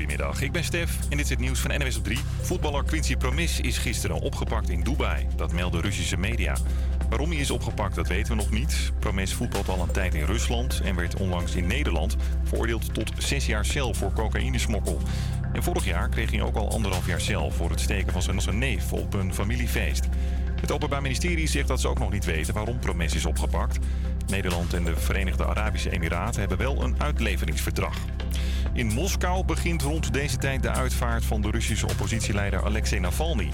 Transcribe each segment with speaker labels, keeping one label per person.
Speaker 1: goedemiddag. Ik ben Stef en dit is het nieuws van NWS op 3. Voetballer Quincy Promis is gisteren opgepakt in Dubai. Dat melden Russische media. Waarom hij is opgepakt, dat weten we nog niet. Promis voetbalt al een tijd in Rusland en werd onlangs in Nederland veroordeeld tot zes jaar cel voor cocaïnesmokkel. En vorig jaar kreeg hij ook al anderhalf jaar cel voor het steken van zijn, zijn neef op een familiefeest. Het Openbaar Ministerie zegt dat ze ook nog niet weten waarom Promes is opgepakt. Nederland en de Verenigde Arabische Emiraten hebben wel een uitleveringsverdrag. In Moskou begint rond deze tijd de uitvaart van de Russische oppositieleider Alexei Navalny.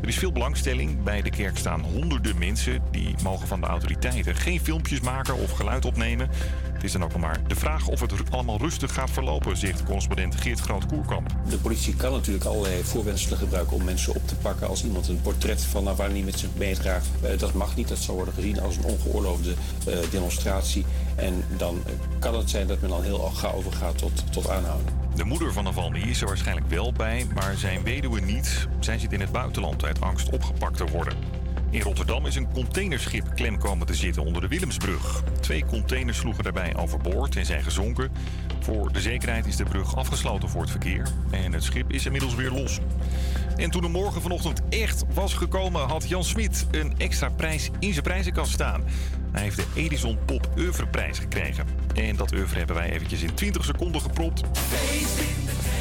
Speaker 1: Er is veel belangstelling. Bij de kerk staan honderden mensen. Die mogen van de autoriteiten geen filmpjes maken of geluid opnemen. Het is dan ook nog maar de vraag of het allemaal rustig gaat verlopen, zegt correspondent Geert Groot-Koerkamp.
Speaker 2: De politie kan natuurlijk allerlei voorwenselen gebruiken om mensen op te pakken. Als iemand een portret van Navalny met zich meedraagt, eh, dat mag niet. Dat zal worden gezien als een ongeoorloofde eh, demonstratie. En dan eh, kan het zijn dat men dan heel gauw overgaat tot, tot aanhouden.
Speaker 1: De moeder van Navalny is er waarschijnlijk wel bij, maar zijn weduwe niet. Zij zit in het buitenland uit angst opgepakt te worden. In Rotterdam is een containerschip klem komen te zitten onder de Willemsbrug. Twee containers sloegen daarbij overboord en zijn gezonken. Voor de zekerheid is de brug afgesloten voor het verkeer en het schip is inmiddels weer los. En toen de morgen vanochtend echt was gekomen, had Jan Smit een extra prijs in zijn prijzenkast staan. Hij heeft de Edison Pop Oeuvreprijs gekregen. En dat oeuvre hebben wij eventjes in 20 seconden gepropt.
Speaker 3: In de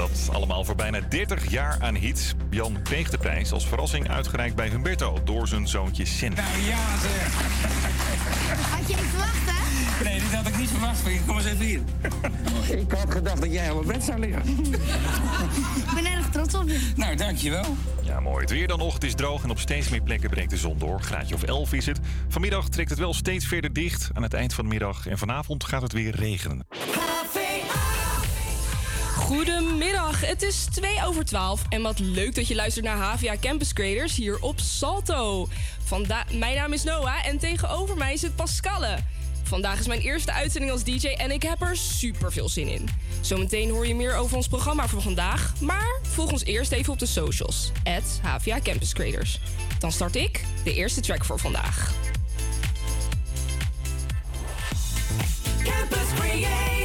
Speaker 1: dat allemaal voor bijna 30 jaar aan hits. Jan kreeg de prijs als verrassing uitgereikt bij Humberto door zijn zoontje Sen.
Speaker 4: Nou ja, zeg.
Speaker 5: Had je niet verwacht, hè?
Speaker 4: Nee, dit had ik niet verwacht. Kom eens even hier. Ik had gedacht dat jij op het bed zou liggen.
Speaker 5: Ik ben erg trots op je.
Speaker 4: Nou, dankjewel.
Speaker 1: Ja, mooi. Het weer dan nog. Het is droog en op steeds meer plekken breekt de zon door. Graadje of 11 is het. Vanmiddag trekt het wel steeds verder dicht aan het eind van de middag. En vanavond gaat het weer regenen.
Speaker 6: Goedemiddag, het is 2 over 12 en wat leuk dat je luistert naar HVA Campus Creators hier op Salto. Vanda mijn naam is Noah en tegenover mij zit Pascalle. Vandaag is mijn eerste uitzending als DJ en ik heb er super veel zin in. Zometeen hoor je meer over ons programma voor vandaag, maar volg ons eerst even op de socials, at Campus Creators. Dan start ik de eerste track voor vandaag.
Speaker 3: Campus Creators,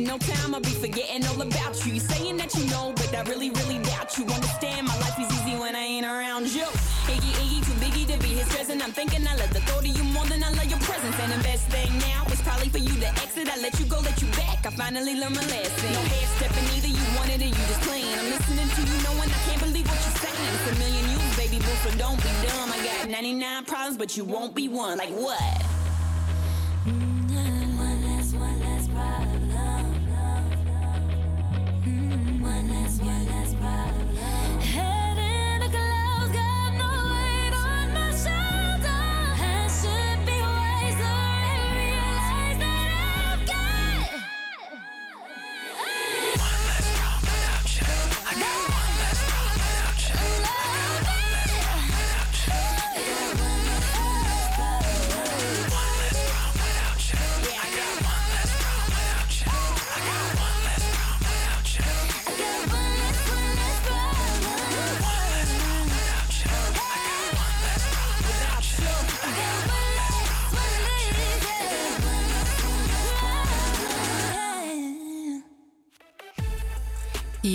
Speaker 7: In no
Speaker 8: time, I'll be forgetting all about you. You saying that you know, but I really, really doubt you. Understand, my life is easy when I ain't around you. Iggy, Iggy, too biggie to be his present. I'm thinking I love the thought of you more than I love your presence. And the best thing now is probably for you to exit. I let you go, let you back. I finally learned my lesson. No half stepping either, you wanted it, you just playing. I'm listening to you, knowing I can't believe what you're saying. It's a million you, baby boo, so don't be dumb. I got 99 problems, but you won't be one. Like what?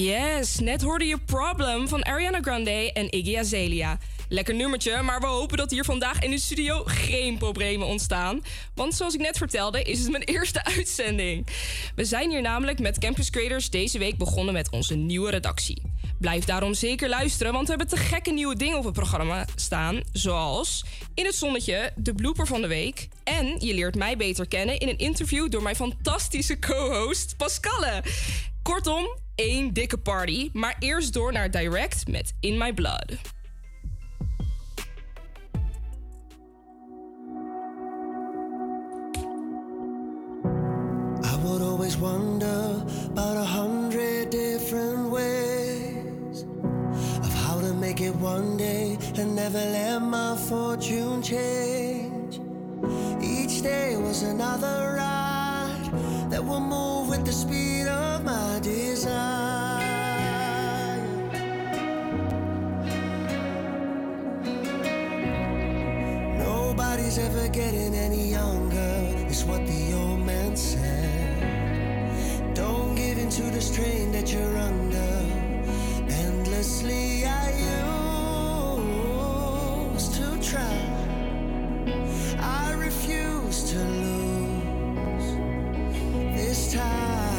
Speaker 6: Yes, net hoorde je Problem van Ariana Grande en Iggy Azalea. Lekker nummertje, maar we hopen dat hier vandaag in de studio geen problemen ontstaan. Want zoals ik net vertelde, is het mijn eerste uitzending. We zijn hier namelijk met Campus Creators deze week begonnen met onze nieuwe redactie. Blijf daarom zeker luisteren, want we hebben te gekke nieuwe dingen op het programma staan. Zoals In het Zonnetje, de blooper van de week. En je leert mij beter kennen in een interview door mijn fantastische co-host Pascalle. Kortom, één dikke party. Maar eerst door naar Direct met In My Blood.
Speaker 9: I would always wonder about a hundred different ways of how to make it one day and never let my fortune change. Each day was another ride that will move with the speed of my desire. Nobody's ever getting any younger, is what the old man said. Don't give in to the strain that you're under. Endlessly, I used to try. I refuse to lose this time.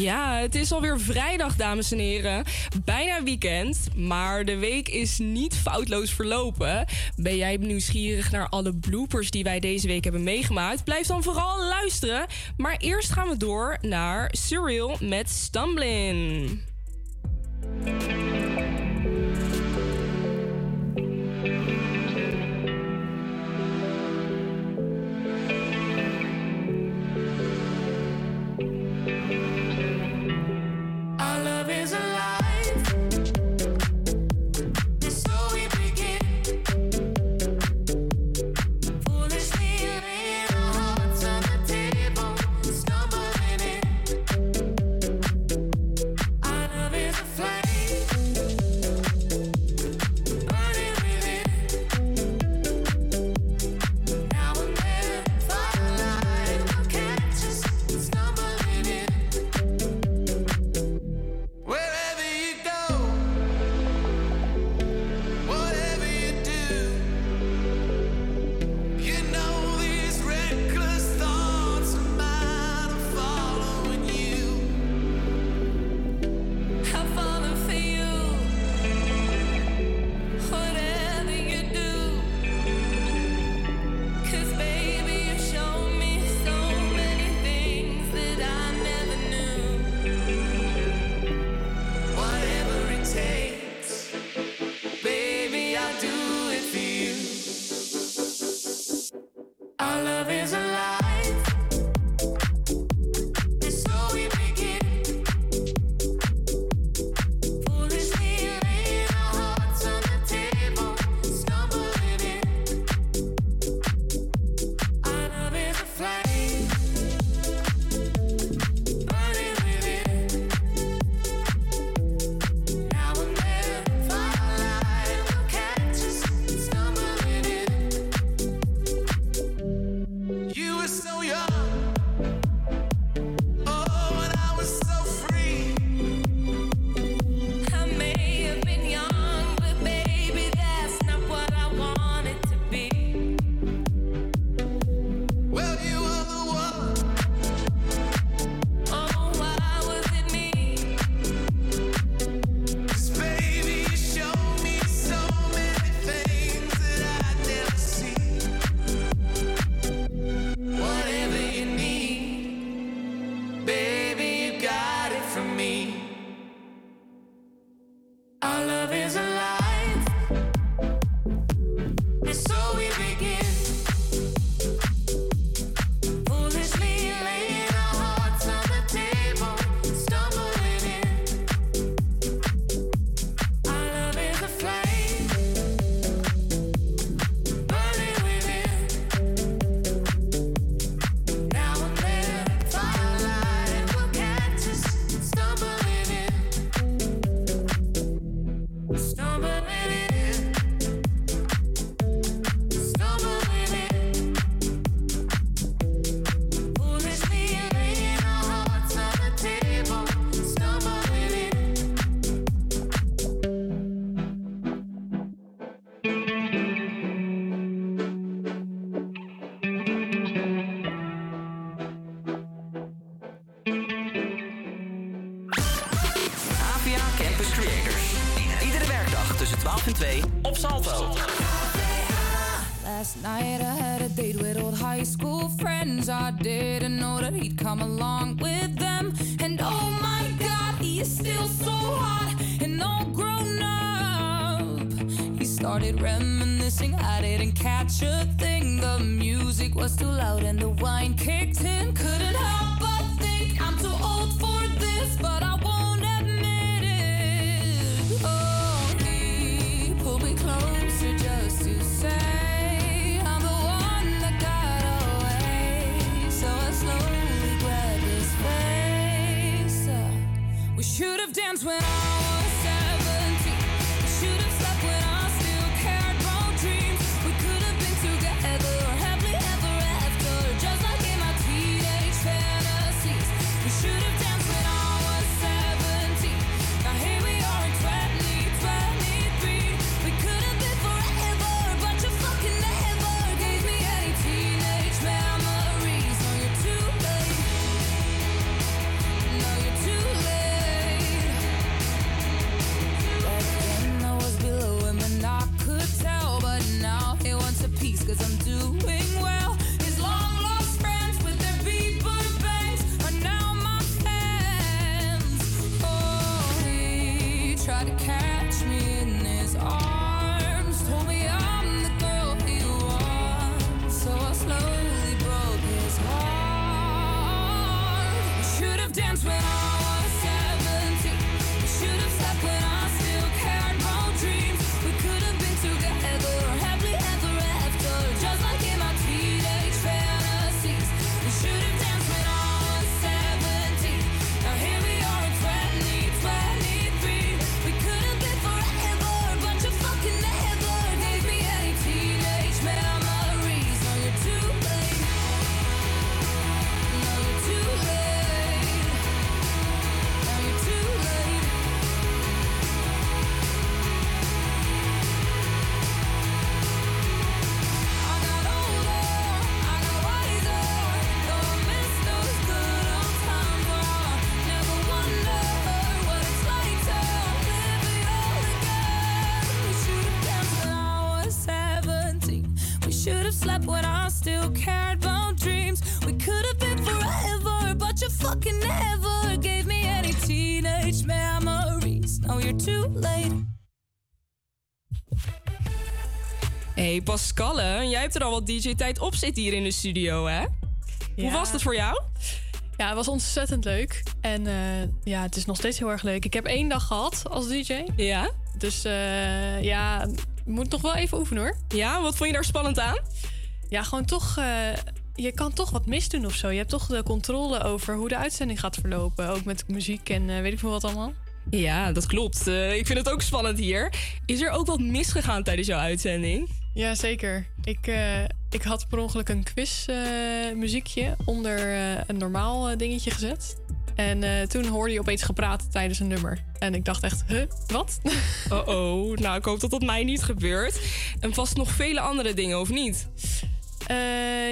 Speaker 6: Ja, het is alweer vrijdag, dames en heren. Bijna weekend, maar de week is niet foutloos verlopen. Ben jij nieuwsgierig naar alle bloopers die wij deze week hebben meegemaakt? Blijf dan vooral luisteren. Maar eerst gaan we door naar surreal met Stumbling.
Speaker 10: Along
Speaker 6: Jij hebt er al wat DJ-tijd op zitten hier in de studio, hè? Hoe was het voor jou?
Speaker 11: Ja, het was ontzettend leuk. En eh, ja, het is nog steeds heel erg leuk. Ik heb één dag gehad als DJ.
Speaker 6: Ja?
Speaker 11: Dus eh, ja, moet nog wel even oefenen hoor.
Speaker 6: Ja, wat vond je daar spannend aan?
Speaker 11: Ja, gewoon toch... eh, je kan toch wat misdoen of zo. Je hebt toch de controle over hoe de uitzending gaat verlopen. Ook met muziek en weet ik veel wat allemaal.
Speaker 6: Ja, dat klopt. Ik vind het ook spannend hier. Is er ook wat misgegaan tijdens jouw uitzending?
Speaker 11: Ja, zeker. Ik, eh, ik had per ongeluk een quiz eh, muziekje onder eh, een normaal dingetje gezet. En toen hoorde je opeens gepraat tijdens een nummer. En ik dacht echt, huh, wat?
Speaker 6: Oh oh, nou ik hoop dat dat mij niet gebeurt. En vast nog vele andere dingen, of niet?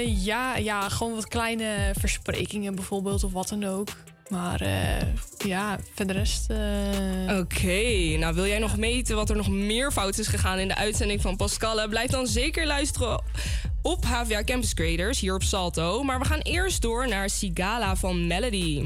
Speaker 11: Ja, ja, gewoon wat kleine versprekingen bijvoorbeeld of wat dan ook. Maar eh, ja, verder rest... eh,
Speaker 6: Oké, nou wil jij nog meten wat er nog meer fout is gegaan in de uitzending van Pascalle? Blijf dan zeker luisteren op HVA Campus Creators hier op Salto. Maar we gaan eerst door naar Sigala van Melody.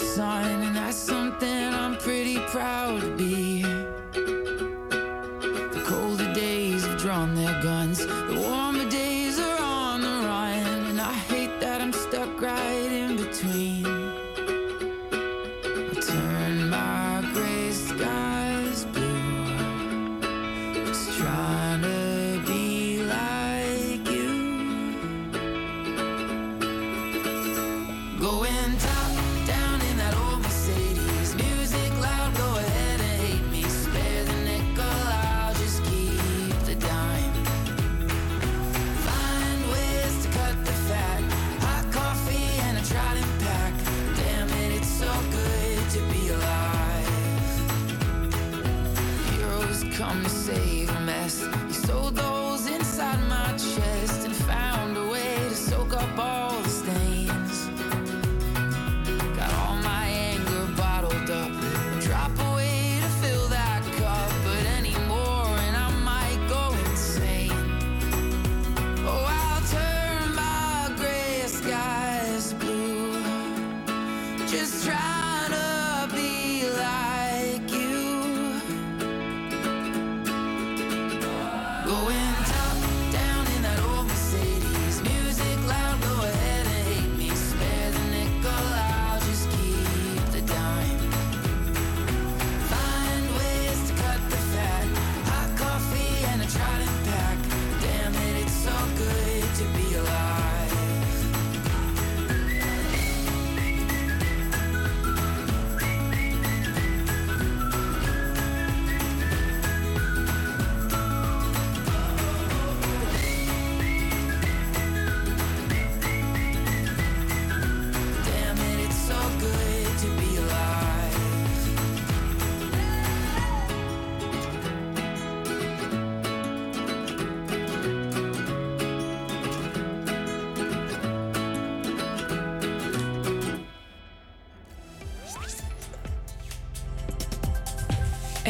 Speaker 12: and that's something I'm pretty proud to be.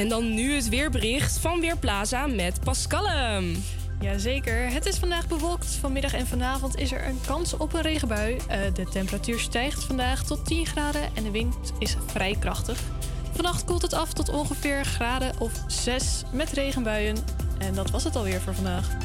Speaker 6: En dan nu het weerbericht van Weerplaza met Pascalum. Ehm.
Speaker 11: Jazeker, het is vandaag bewolkt. Vanmiddag en vanavond is er een kans op een regenbui. Eh, de temperatuur stijgt vandaag tot 10 graden en de wind is vrij krachtig. Vannacht koelt het af tot ongeveer graden of 6 met regenbuien. En dat was het alweer voor vandaag.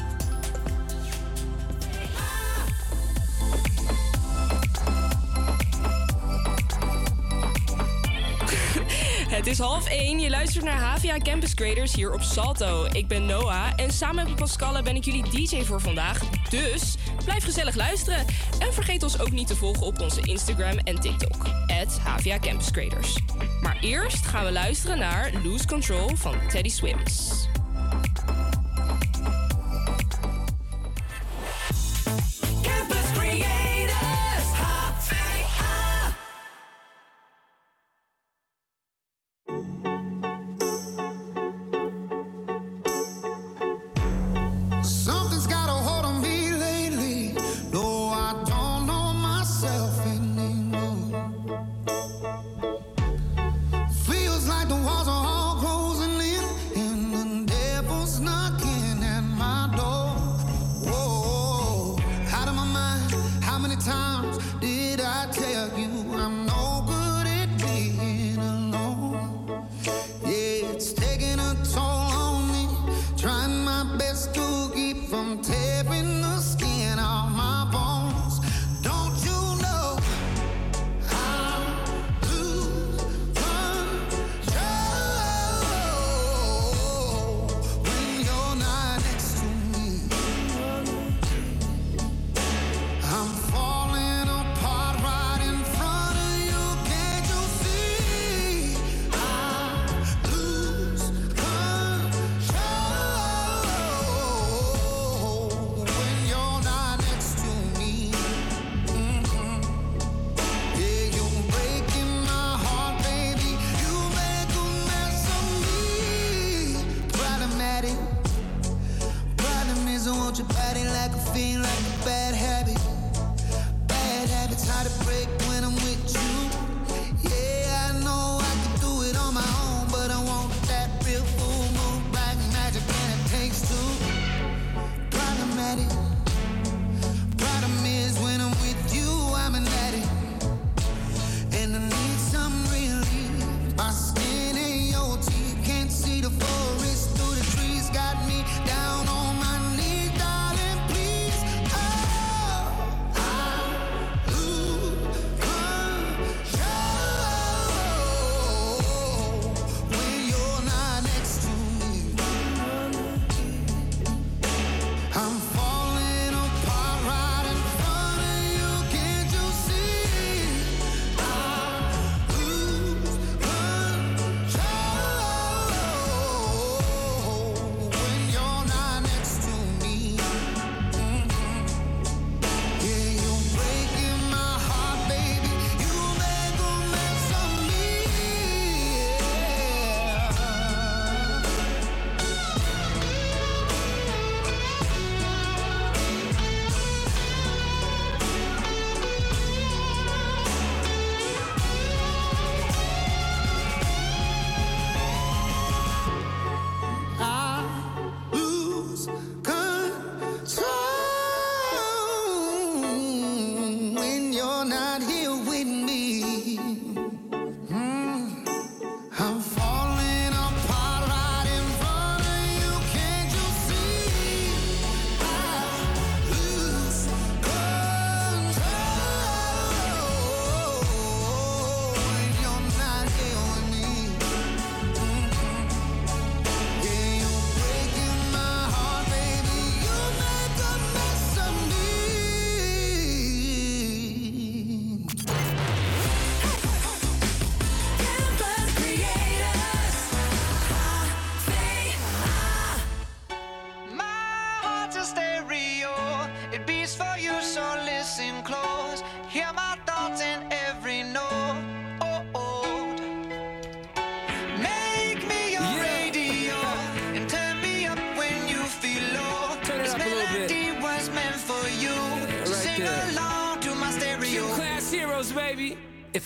Speaker 6: is half één. Je luistert naar HVA Campus Graders hier op Salto. Ik ben Noah en samen met Pascal ben ik jullie DJ voor vandaag. Dus blijf gezellig luisteren. En vergeet ons ook niet te volgen op onze Instagram en TikTok. At HVA Campus Creators. Maar eerst gaan we luisteren naar Lose Control van Teddy Swims.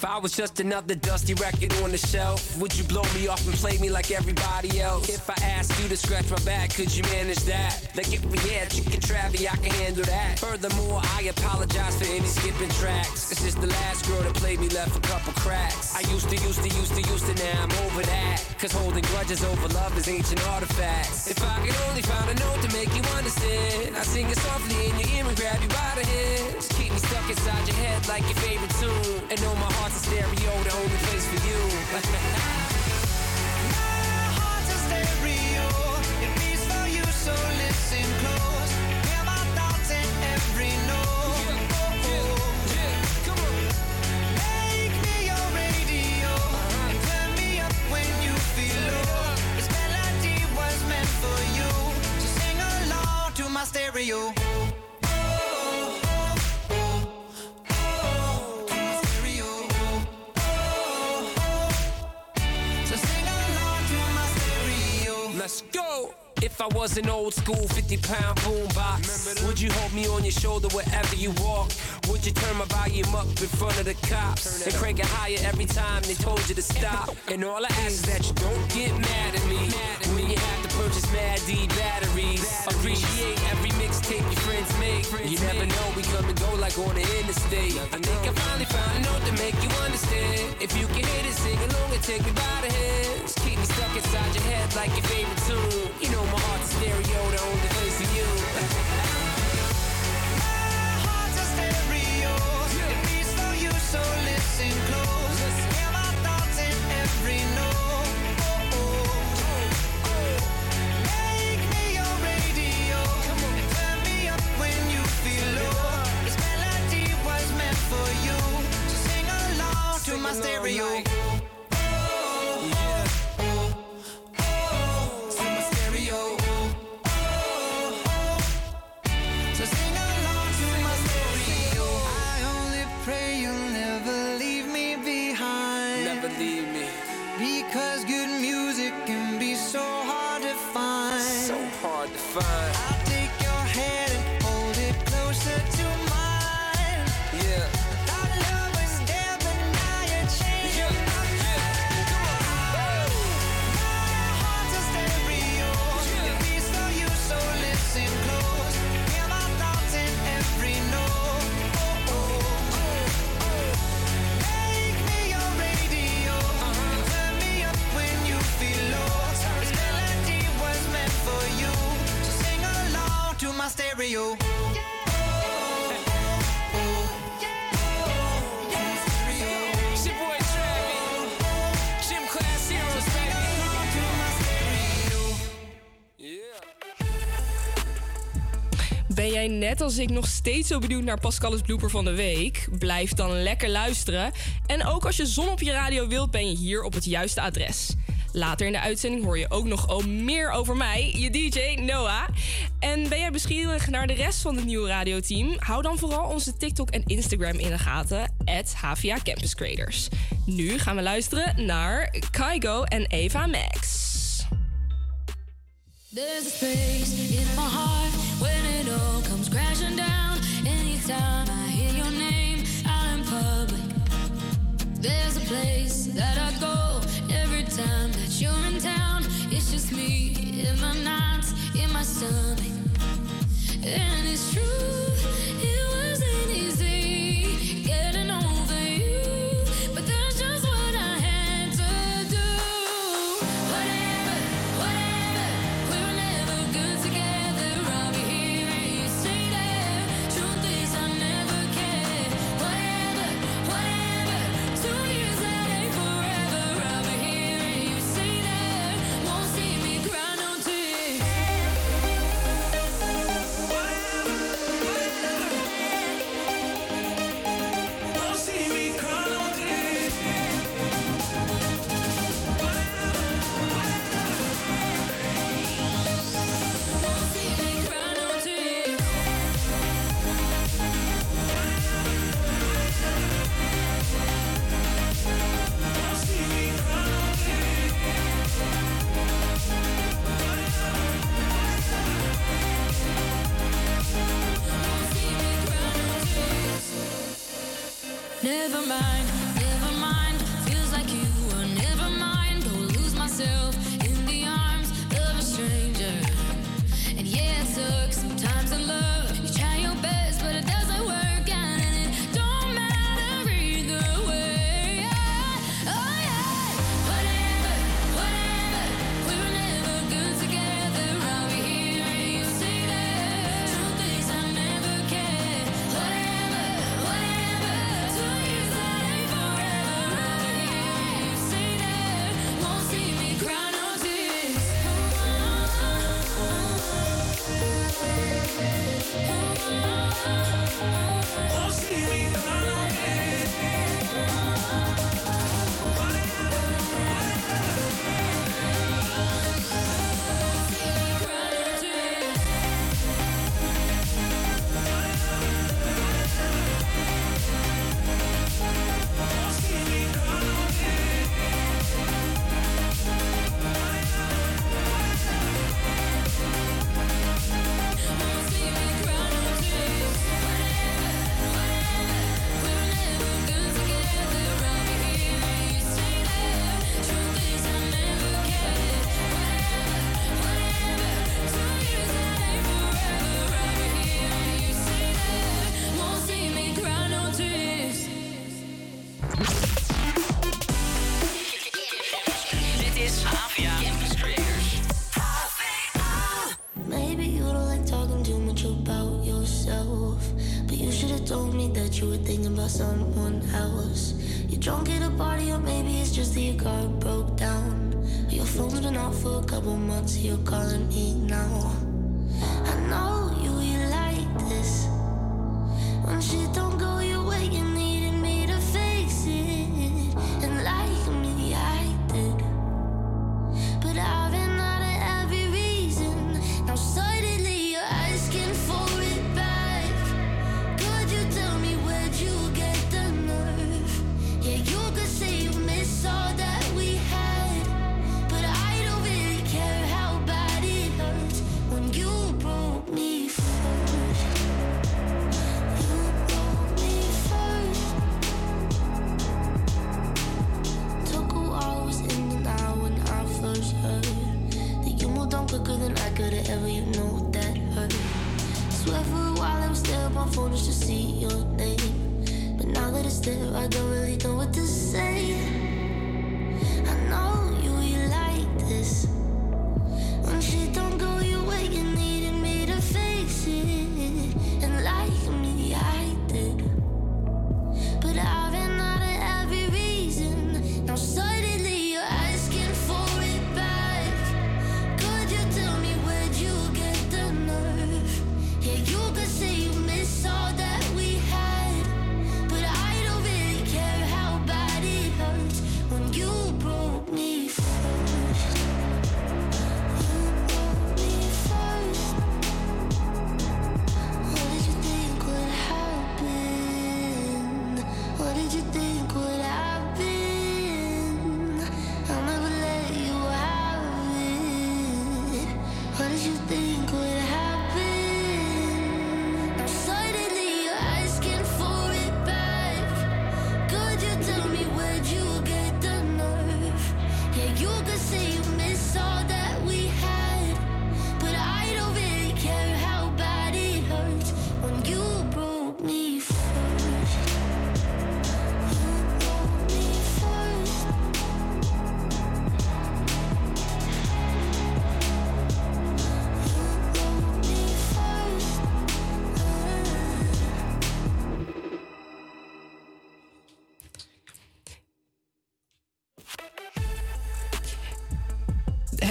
Speaker 13: If I was just another dusty record on the shelf, would you blow me off and play me like everybody else? If asked you to scratch my back, could you manage that? Like if we had chicken travy, I can handle that. Furthermore, I apologize for any skipping tracks. It's just the last girl that played me left a couple cracks. I used to, used to, used to, used to, now I'm over that. Cause holding grudges over love is ancient artifacts. If I could only find a note to make you understand, I sing it softly in your ear and grab you by the head. Keep me stuck inside your head like your favorite tune. And know my heart's a stereo, the only place for you.
Speaker 3: stereo. So sing along to my stereo.
Speaker 13: Let's go. If I was an old school 50 pound boombox, would you hold me on your shoulder wherever you walk? Would you turn my volume up in front of the cops and crank it higher every time they told you to stop? And all I ask is that you don't get mad at me when you have purchase Mad D batteries. Appreciate every mixtape your friends make. You never know, we come and go like on the interstate. I think I finally found a note to make you understand. If you can hit it, sing along and take me by the hands. Keep me stuck inside your head like your favorite tune. You know my heart's stereo, the only place for you.
Speaker 3: my Heart's a stereo. It beats for you, so listen close. stereo.
Speaker 13: No,
Speaker 6: Ben jij net als ik nog steeds zo benieuwd naar Pascal's blooper van de week? Blijf dan lekker luisteren. En ook als je zon op je radio wilt, ben je hier op het juiste adres. Later in de uitzending hoor je ook nog meer over mij, je DJ Noah. En ben jij nieuwsgierig naar de rest van het nieuwe radioteam? Hou dan vooral onze TikTok en Instagram in de gaten, HVA Campus Creators. Nu gaan we luisteren naar Kygo en Eva Max.
Speaker 10: There's a space in my heart when it all comes crashing down. Anytime I hear your name out in public, there's a place that I go every time that you're in town. It's just me in my nights, in my stomach. And it's true,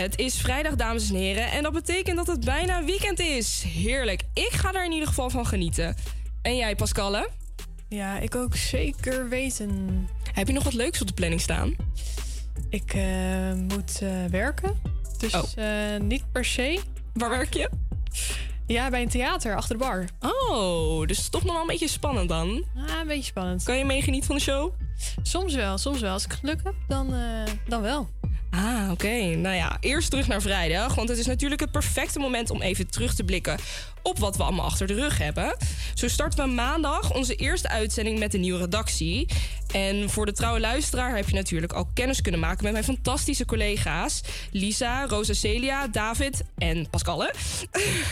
Speaker 6: Het is vrijdag, dames en heren. En dat betekent dat het bijna weekend is. Heerlijk. Ik ga er in ieder geval van genieten. En jij, Pascalle?
Speaker 11: Ja, ik ook zeker weten.
Speaker 6: Heb je nog wat leuks op de planning staan?
Speaker 11: Ik eh, moet eh, werken. Dus
Speaker 6: Oh.
Speaker 11: eh, niet per se.
Speaker 6: Waar werk je?
Speaker 11: Ja, bij een theater achter de bar.
Speaker 6: Oh, dus toch nog wel een beetje spannend dan.
Speaker 11: Ah, een beetje spannend.
Speaker 6: Kan je meegenieten van de show?
Speaker 11: Soms wel, soms wel. Als ik geluk heb, dan, dan wel.
Speaker 6: Ah, oké. Nou ja, eerst terug naar vrijdag. Want het is natuurlijk het perfecte moment om even terug te blikken op wat we allemaal achter de rug hebben. Zo starten we maandag onze eerste uitzending met de nieuwe redactie. En voor de trouwe luisteraar heb je natuurlijk al kennis kunnen maken met mijn fantastische collega's Lisa, Rosa Celia, David en Pascalle.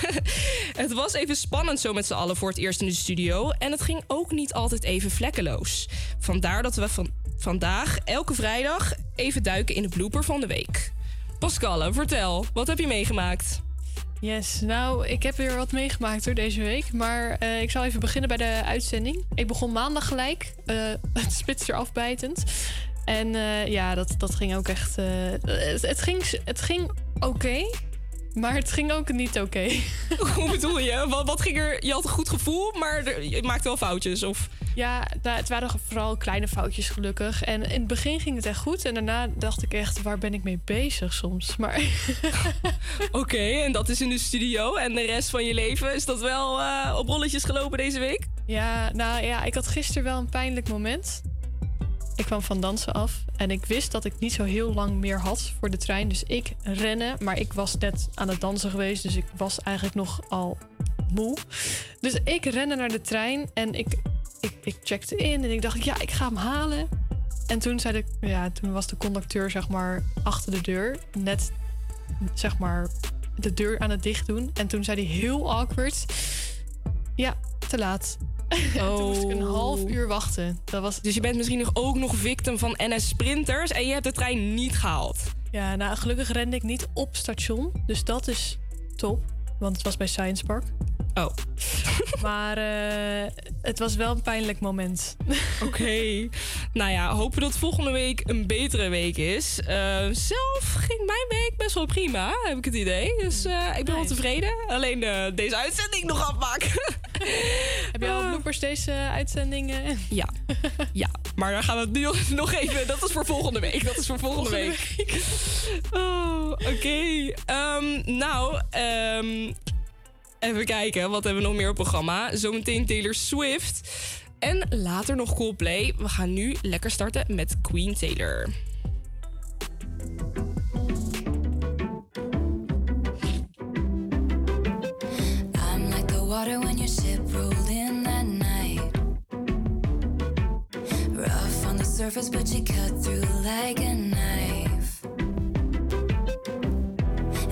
Speaker 6: het was even spannend zo met z'n allen voor het eerst in de studio. En het ging ook niet altijd even vlekkeloos. Vandaar dat we van vandaag elke vrijdag even duiken in de blooper van de week. Pascalle, vertel, wat heb je meegemaakt?
Speaker 11: Yes, nou, ik heb weer wat meegemaakt door deze week. Maar eh, ik zal even beginnen bij de uitzending. Ik begon maandag gelijk, eh, het spits eraf bijtend. En eh, ja, dat, dat ging ook echt... het, het ging, het ging oké, maar het ging ook niet oké.
Speaker 6: Hoe bedoel je? Wat, wat ging er? Je had een goed gevoel, maar er- je maakte wel foutjes. Of...
Speaker 11: Ja, nou, het waren vooral kleine foutjes gelukkig. En in het begin ging het echt goed. En daarna dacht ik echt, waar ben ik mee bezig soms? Maar
Speaker 6: Oké, en dat is in de studio. En de rest van je leven, is dat wel eh, op rolletjes gelopen deze week?
Speaker 11: ja, nou ja, ik had gisteren wel een pijnlijk moment. Ik kwam van dansen af en ik wist dat ik niet zo heel lang meer had voor de trein. Dus ik rennen, maar ik was net aan het dansen geweest. Dus ik was eigenlijk nog al moe. Dus ik rende naar de trein en ik, ik, ik checkte in en ik dacht, ja, ik ga hem halen. En toen, zei de, ja, toen was de conducteur zeg maar achter de deur. Net zeg maar de deur aan het dicht doen. En toen zei hij heel awkward... Ja, te laat. Toen moest ik een half uur wachten. Dat was...
Speaker 6: Dus je bent misschien nog ook nog victim van NS Sprinters en je hebt de trein niet gehaald.
Speaker 11: Ja, nou gelukkig rende ik niet op station. Dus dat is top. Want het was bij Science Park.
Speaker 6: Oh.
Speaker 11: Maar eh, het was wel een pijnlijk moment.
Speaker 6: Oké. Nou ja, hopen dat volgende week een betere week is. Eh, zelf ging mijn week best wel prima, heb ik het idee. Dus eh, ik ben wel tevreden. Alleen deze uitzending nog afmaken.
Speaker 11: Heb je al bloopers deze uitzending? eh?
Speaker 6: Ja. ja, maar daar gaan we het nu nog even... Dat is voor volgende week. Dat is voor volgende,
Speaker 11: Volgende
Speaker 6: week. Oh, oké. Ehm, nou, ehm, even kijken. Wat hebben we nog meer op programma? Zometeen Taylor Swift. En later nog Coldplay. We gaan nu lekker starten met Queen Taylor.
Speaker 8: I'm like the water when your surface, but you cut through like a knife.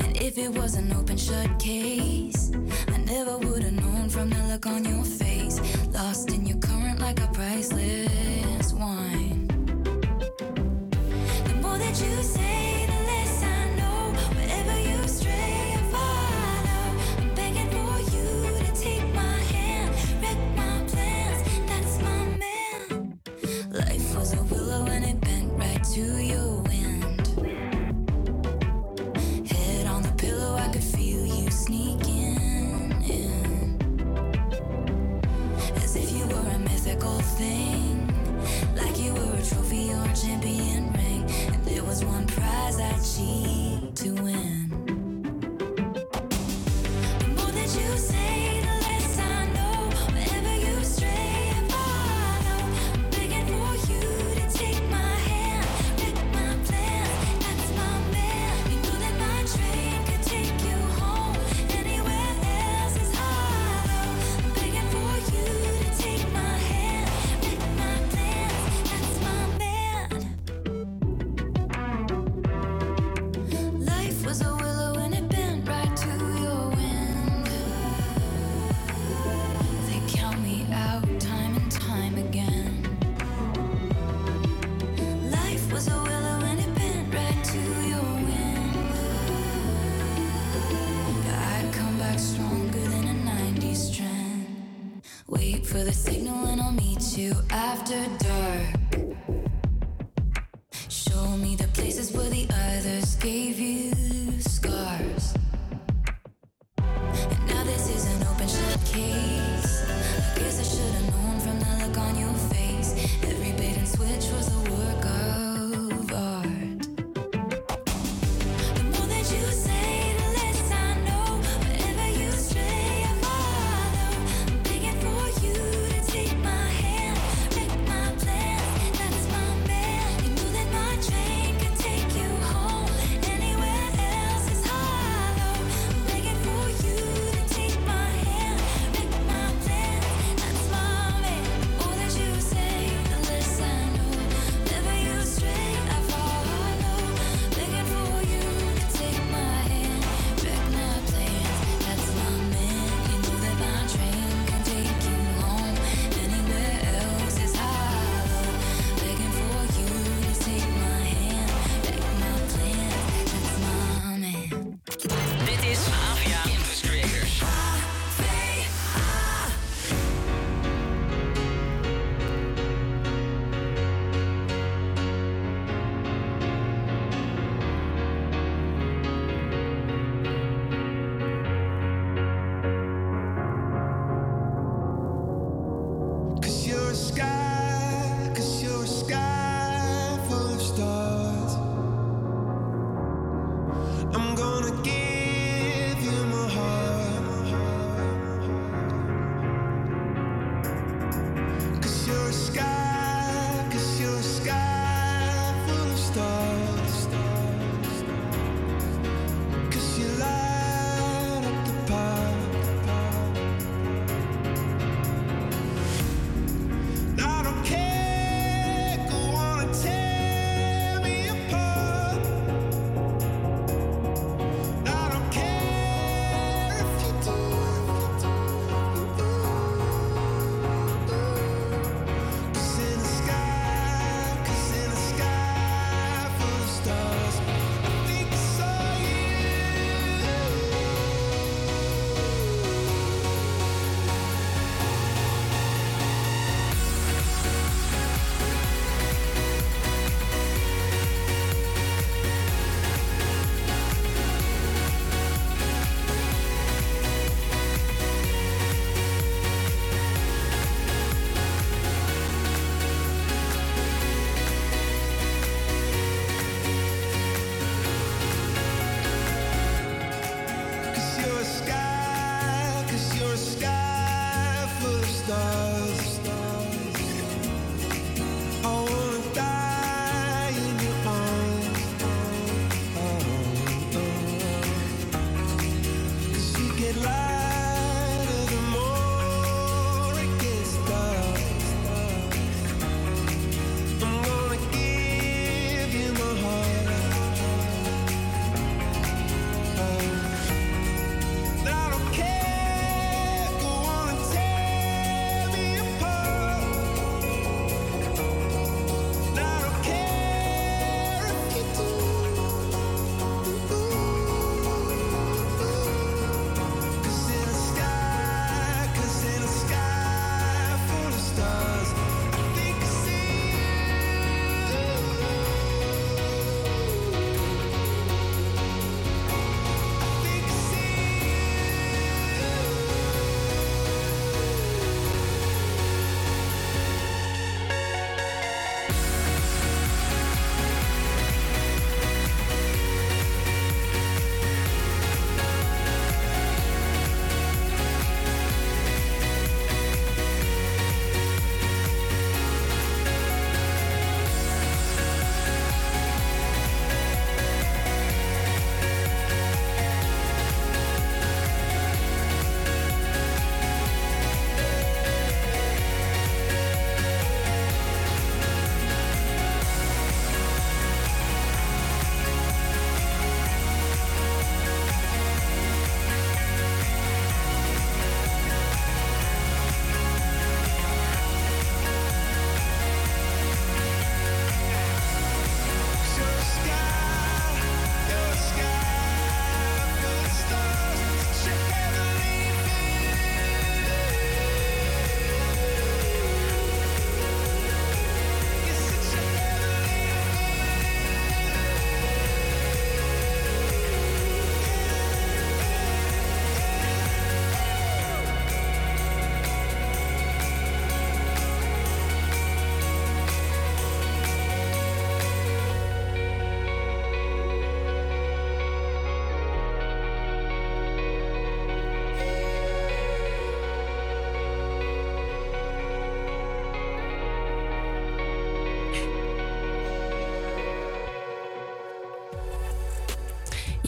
Speaker 8: And if it was an open shut case, I never would have known from the look on your face. Lost in your current like a priceless wine. The more that you say, to your wind. Head on the pillow, I could feel you sneak in. As if you were a mythical thing Like you were a trophy or champion ring. And there was one prize I'd to win.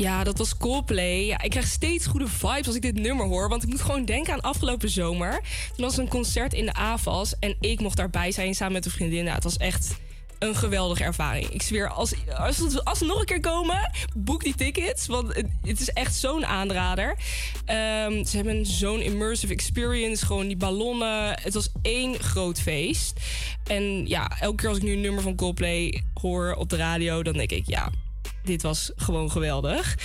Speaker 6: Ja, dat was Coldplay. Ja, ik krijg steeds goede vibes als ik dit nummer hoor. Want ik moet gewoon denken aan afgelopen zomer. Toen was een concert in de AVAS. En ik mocht daarbij zijn samen met een vriendin. Ja, het was echt een geweldige ervaring. Ik zweer, als, als, als ze nog een keer komen, boek die tickets. Want het, het is echt zo'n aanrader. Ehm, ze hebben zo'n immersive experience. Gewoon die ballonnen. Het was één groot feest. En ja, elke keer als ik nu een nummer van Coldplay hoor op de radio... dan denk ik, ja, dit was gewoon geweldig.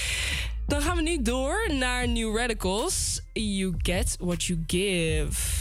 Speaker 6: Dan gaan we nu door naar New Radicals. You get what you give.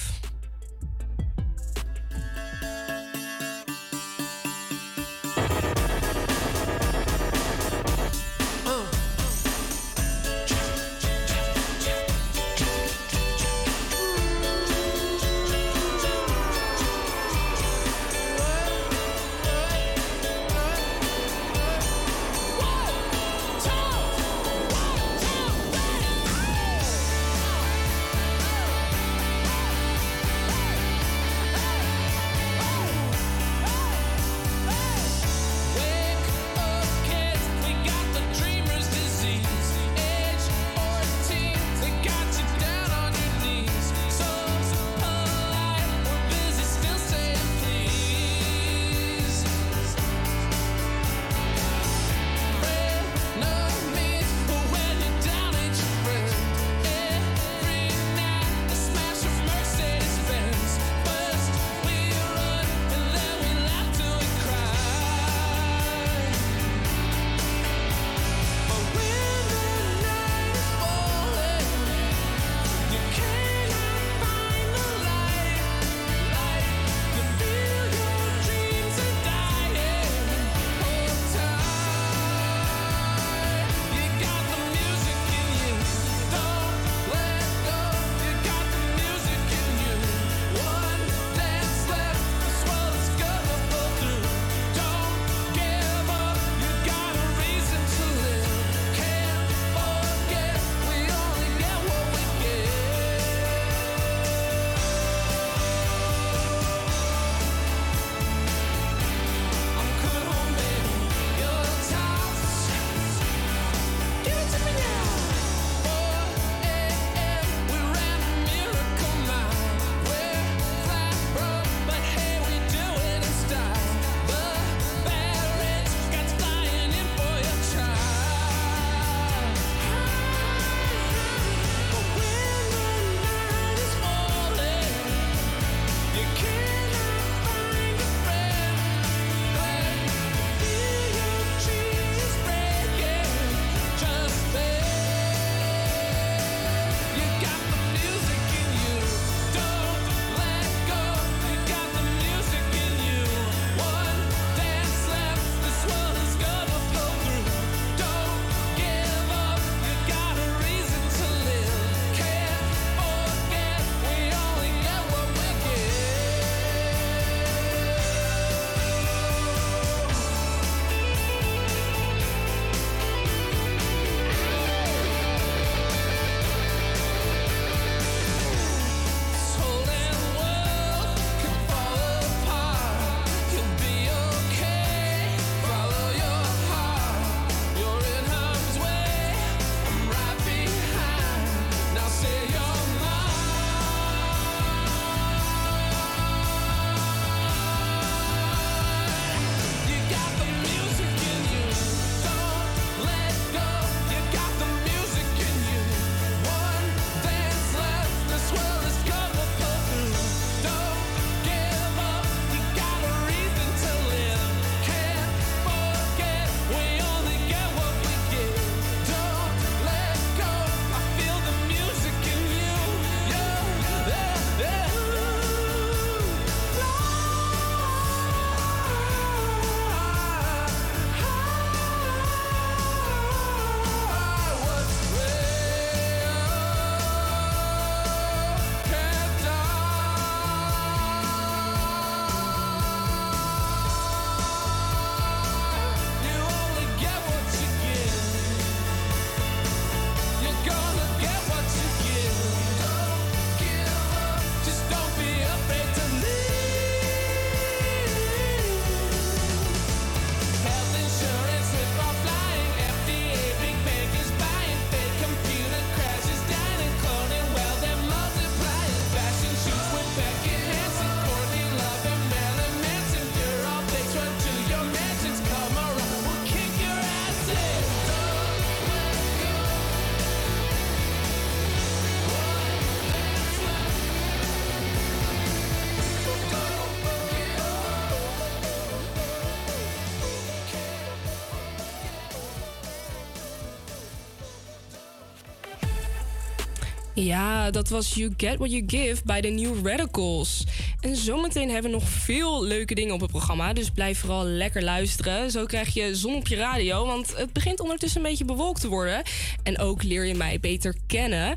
Speaker 6: Ja, dat was You Get What You Give bij de New Radicals. En zometeen hebben we nog veel leuke dingen op het programma. Dus blijf vooral lekker luisteren. Zo krijg je zon op je radio. Want het begint ondertussen een beetje bewolkt te worden. En ook leer je mij beter kennen.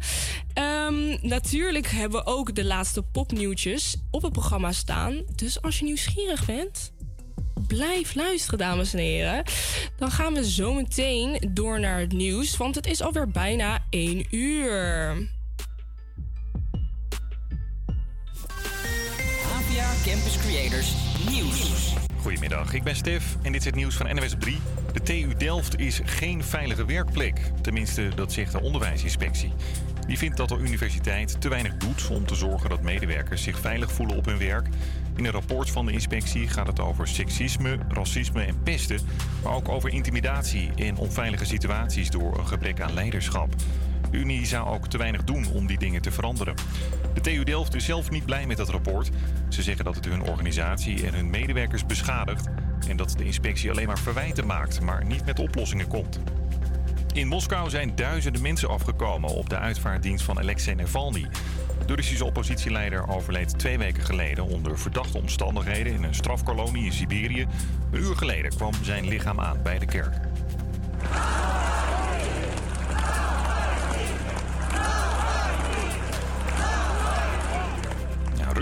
Speaker 6: Ehm, natuurlijk hebben we ook de laatste popnieuwtjes op het programma staan. Dus als je nieuwsgierig bent, blijf luisteren, dames en heren. Dan gaan we zo meteen door naar het nieuws, want het is alweer bijna 1 uur.
Speaker 1: Ik ben Stef en dit is het nieuws van NWS op 3. De TU Delft is geen veilige werkplek. Tenminste, dat zegt de onderwijsinspectie. Die vindt dat de universiteit te weinig doet om te zorgen dat medewerkers zich veilig voelen op hun werk. In een rapport van de inspectie gaat het over seksisme, racisme en pesten, maar ook over intimidatie en onveilige situaties door een gebrek aan leiderschap. De Unie zou ook te weinig doen om die dingen te veranderen. De TU Delft is zelf niet blij met dat rapport. Ze zeggen dat het hun organisatie en hun medewerkers beschadigt en dat de inspectie alleen maar verwijten maakt, maar niet met oplossingen komt. In Moskou zijn duizenden mensen afgekomen op de uitvaartdienst van Alexei Navalny. De Russische oppositieleider overleed twee weken geleden onder verdachte omstandigheden in een strafkolonie in Siberië. Een uur geleden kwam zijn lichaam aan bij de kerk.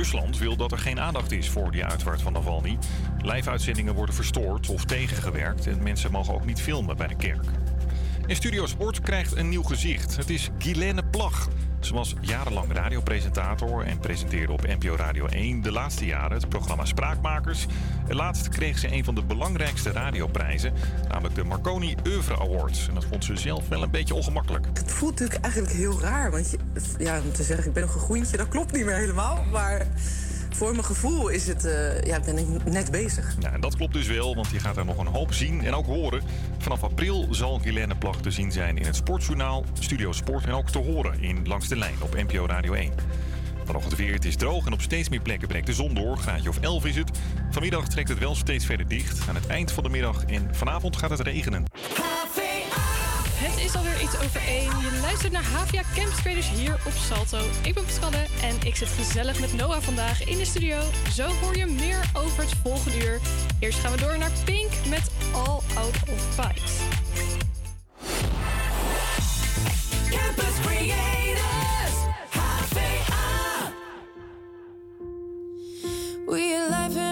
Speaker 1: Rusland wil dat er geen aandacht is voor die uitvaart van Navalny. Live-uitzendingen worden verstoord of tegengewerkt en mensen mogen ook niet filmen bij de kerk. En Studio Sport krijgt een nieuw gezicht. Het is Guilaine Plag. Ze was jarenlang radiopresentator en presenteerde op NPO Radio 1 de laatste jaren het programma Spraakmakers. En laatst kreeg ze een van de belangrijkste radioprijzen, namelijk de Marconi Oeuvre Awards. En dat vond ze zelf wel een beetje ongemakkelijk.
Speaker 14: Het voelt natuurlijk eigenlijk heel raar. Want ja, om te zeggen, ik ben nog een groentje, dat klopt niet meer helemaal. Maar voor mijn gevoel is het, eh, ja, ben ik net bezig.
Speaker 1: Ja, en dat klopt dus wel, want je gaat er nog een hoop zien en ook horen. Vanaf april zal Guilaine Plag te zien zijn in het Sportjournaal, Studio Sport en ook te horen in Langs de Lijn op NPO Radio 1. Vanochtend weer, het is droog en op steeds meer plekken breekt de zon door. Graadje of 11 is het. Vanmiddag trekt het wel steeds verder dicht. Aan het eind van de middag en vanavond gaat het regenen.
Speaker 11: Het is alweer iets over één. Je luistert naar Havia Campus Creators hier op Salto. Ik ben Pascalle en ik zit gezellig met Noah vandaag in de studio. Zo hoor je meer over het volgende uur. Eerst gaan we door naar Pink met All Out of Fight.
Speaker 3: Campus Creators, HVA.
Speaker 10: We had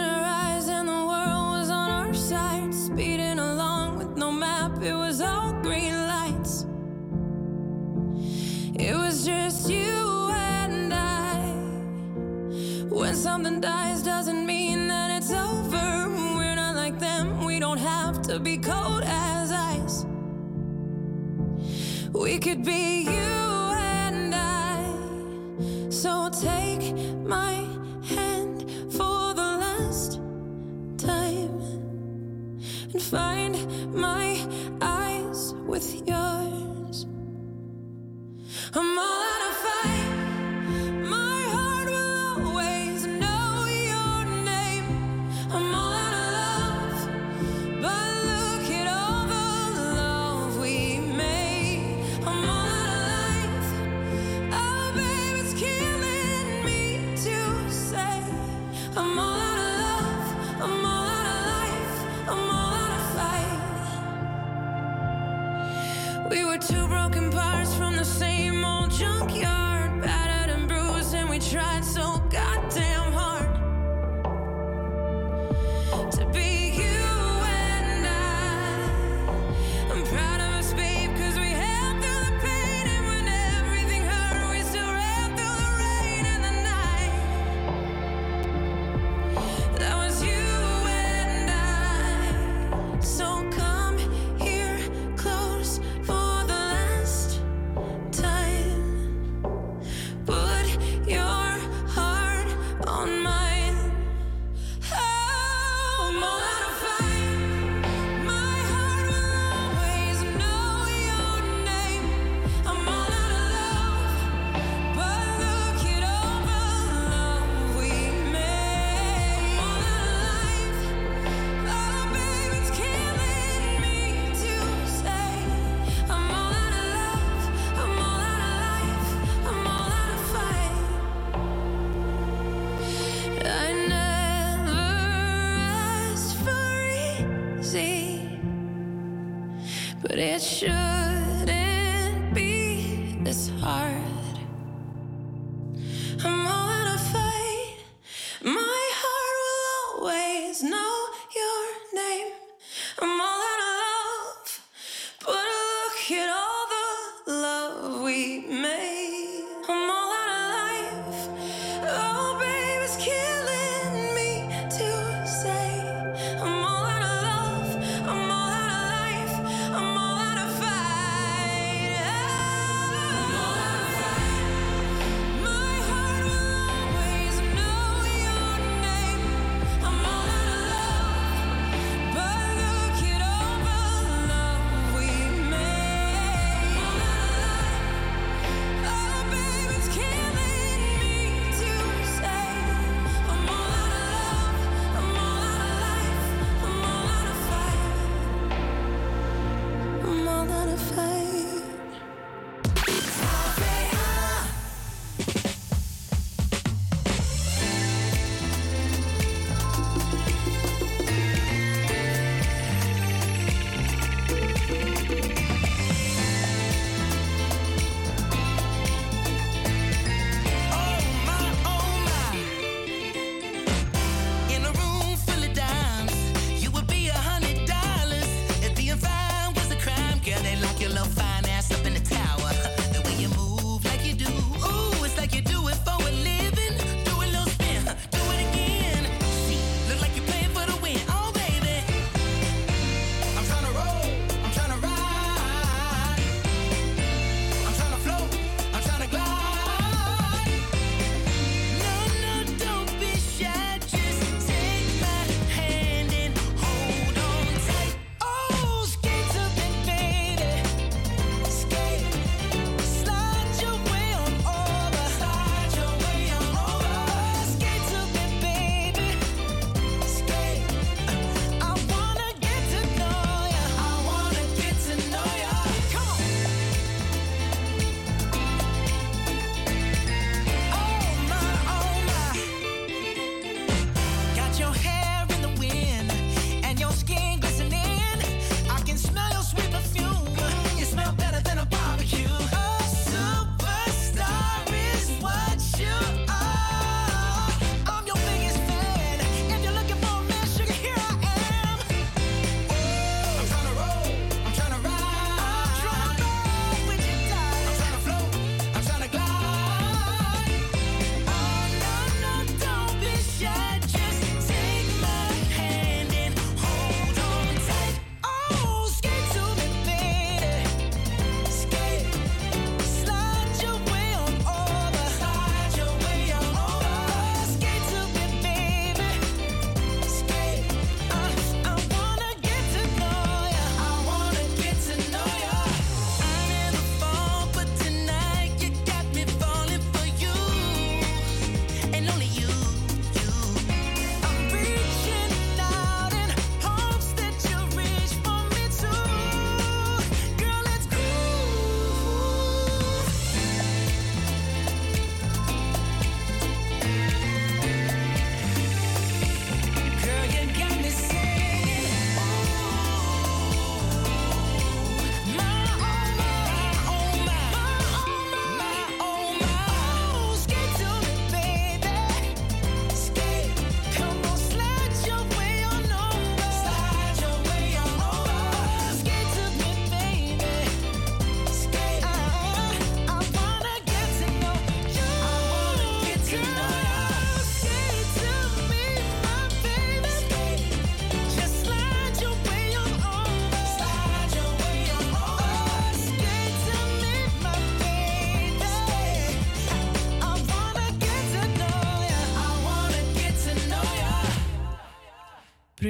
Speaker 10: something dies, doesn't mean that it's over. We're not like them, we don't have to be cold as ice. We could be you and I. So take my hand for the last time and find my eyes with yours. I'm all out of fight.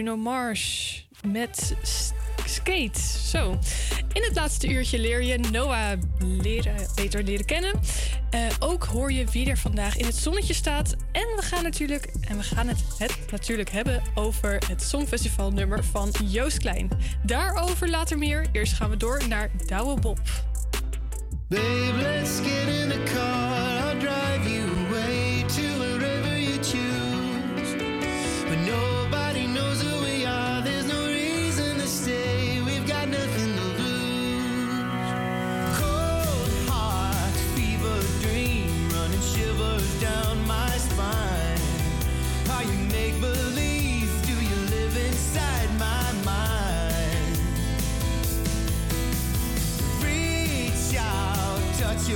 Speaker 11: Bruno Mars met Skate. Zo. In het laatste uurtje leer je Noah beter leren kennen. Eh, ook hoor je wie er vandaag in het zonnetje staat. En we gaan, natuurlijk, en we gaan het, het natuurlijk hebben over het songfestivalnummer van Joost Klein. Daarover later meer. Eerst gaan we door naar Douwe Bob.
Speaker 9: Babe, let's get in the car.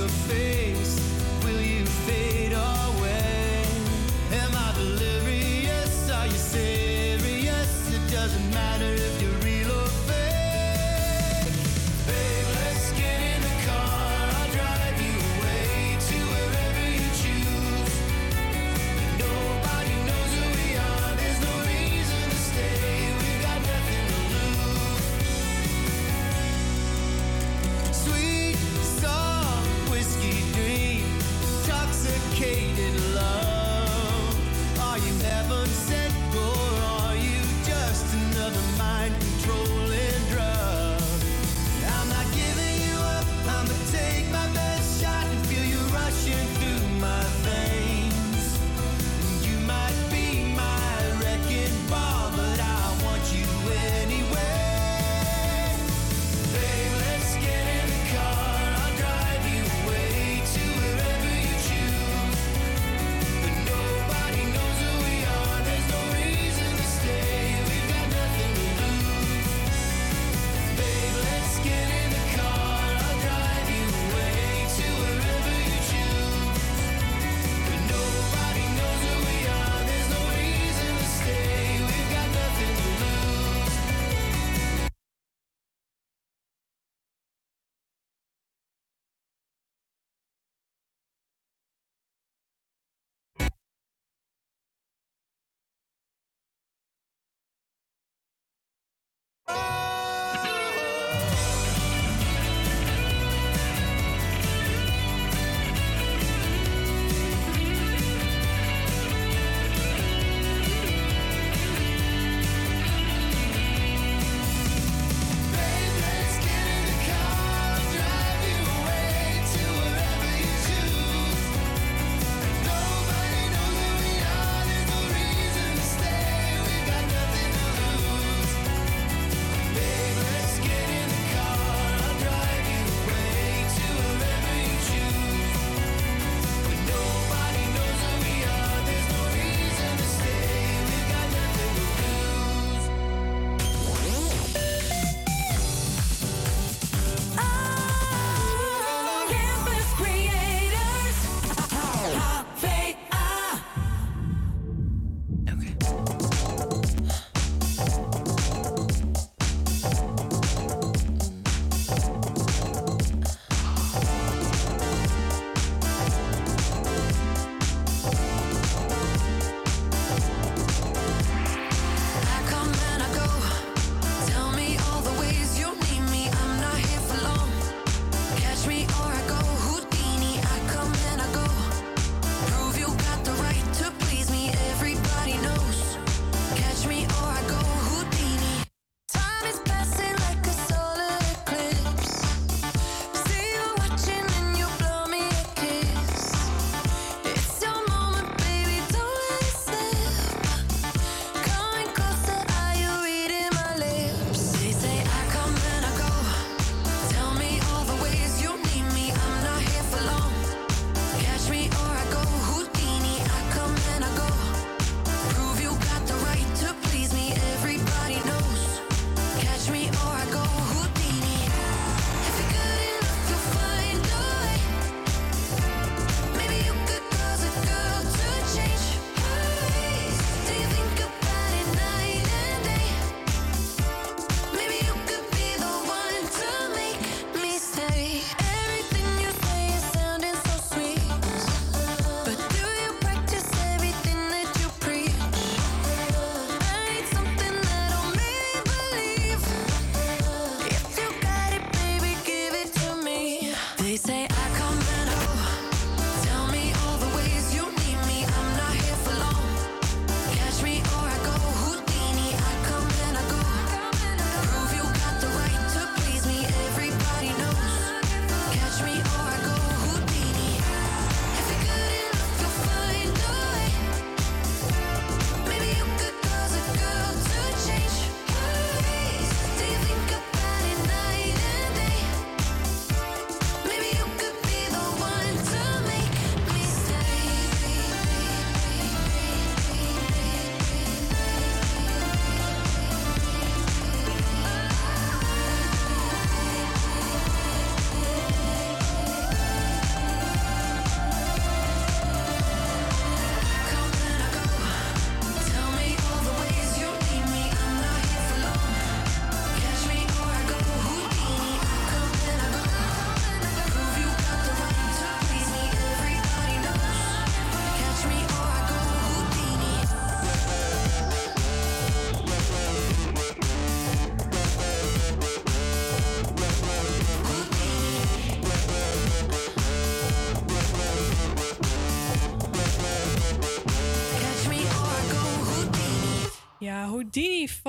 Speaker 9: Say.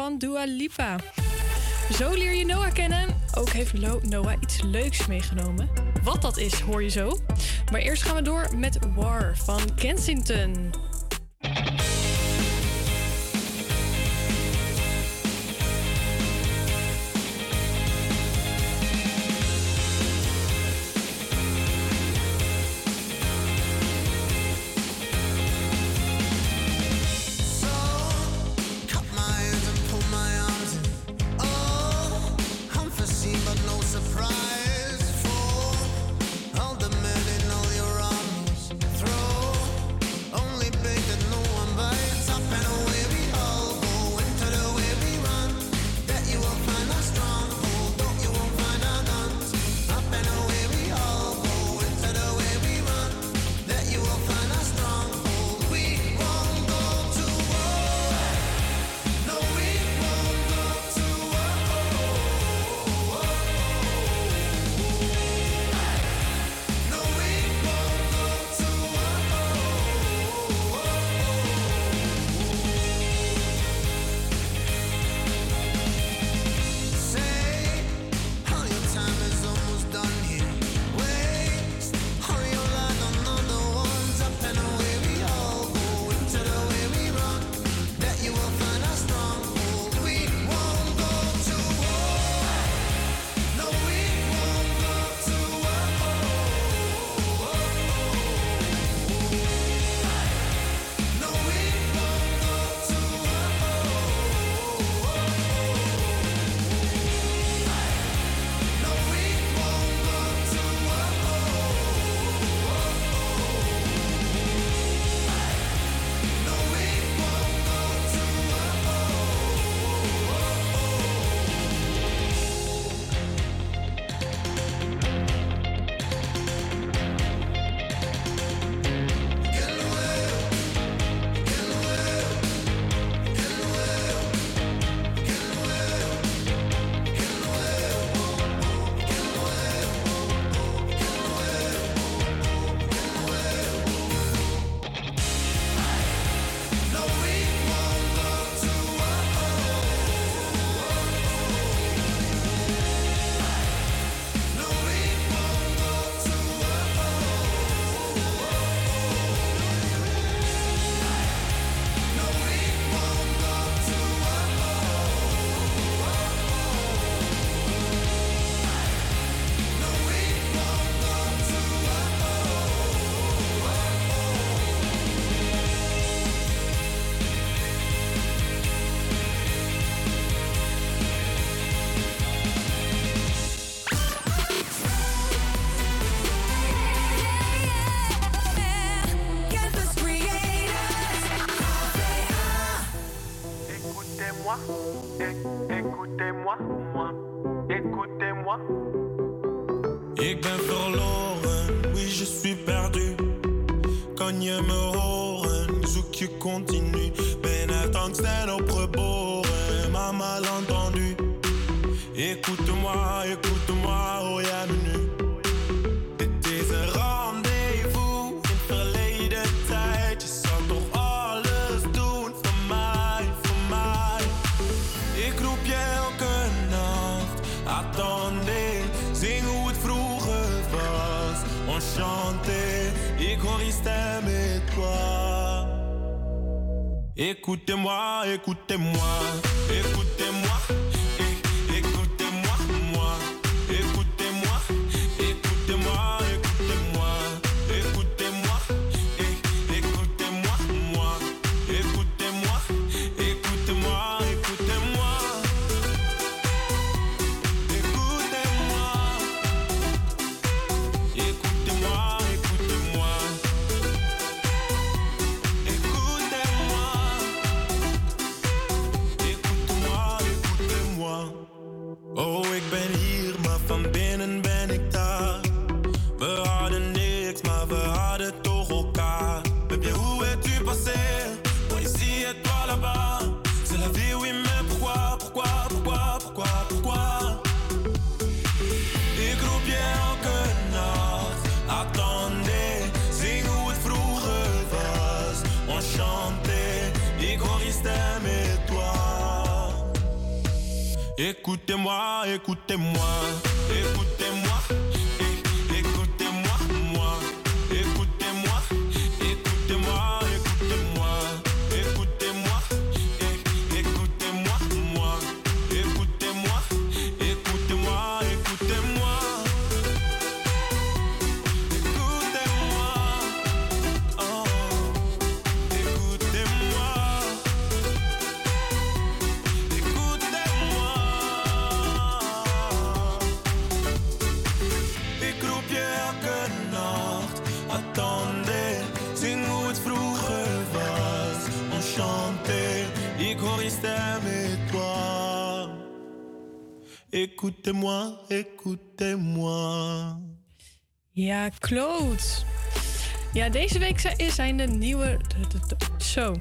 Speaker 9: van Dua Lipa. Zo leer je Noah kennen. Ook heeft Noah iets leuks meegenomen. Wat dat is, hoor je zo. Maar eerst gaan we door met War van Kensington.
Speaker 15: Chanter et qu'on reste aimé toi. Écoutez-moi, écoutez-moi, écoutez-moi.
Speaker 11: Ja, Claude. Ja, deze week zi- zijn de nieuwe. Zo.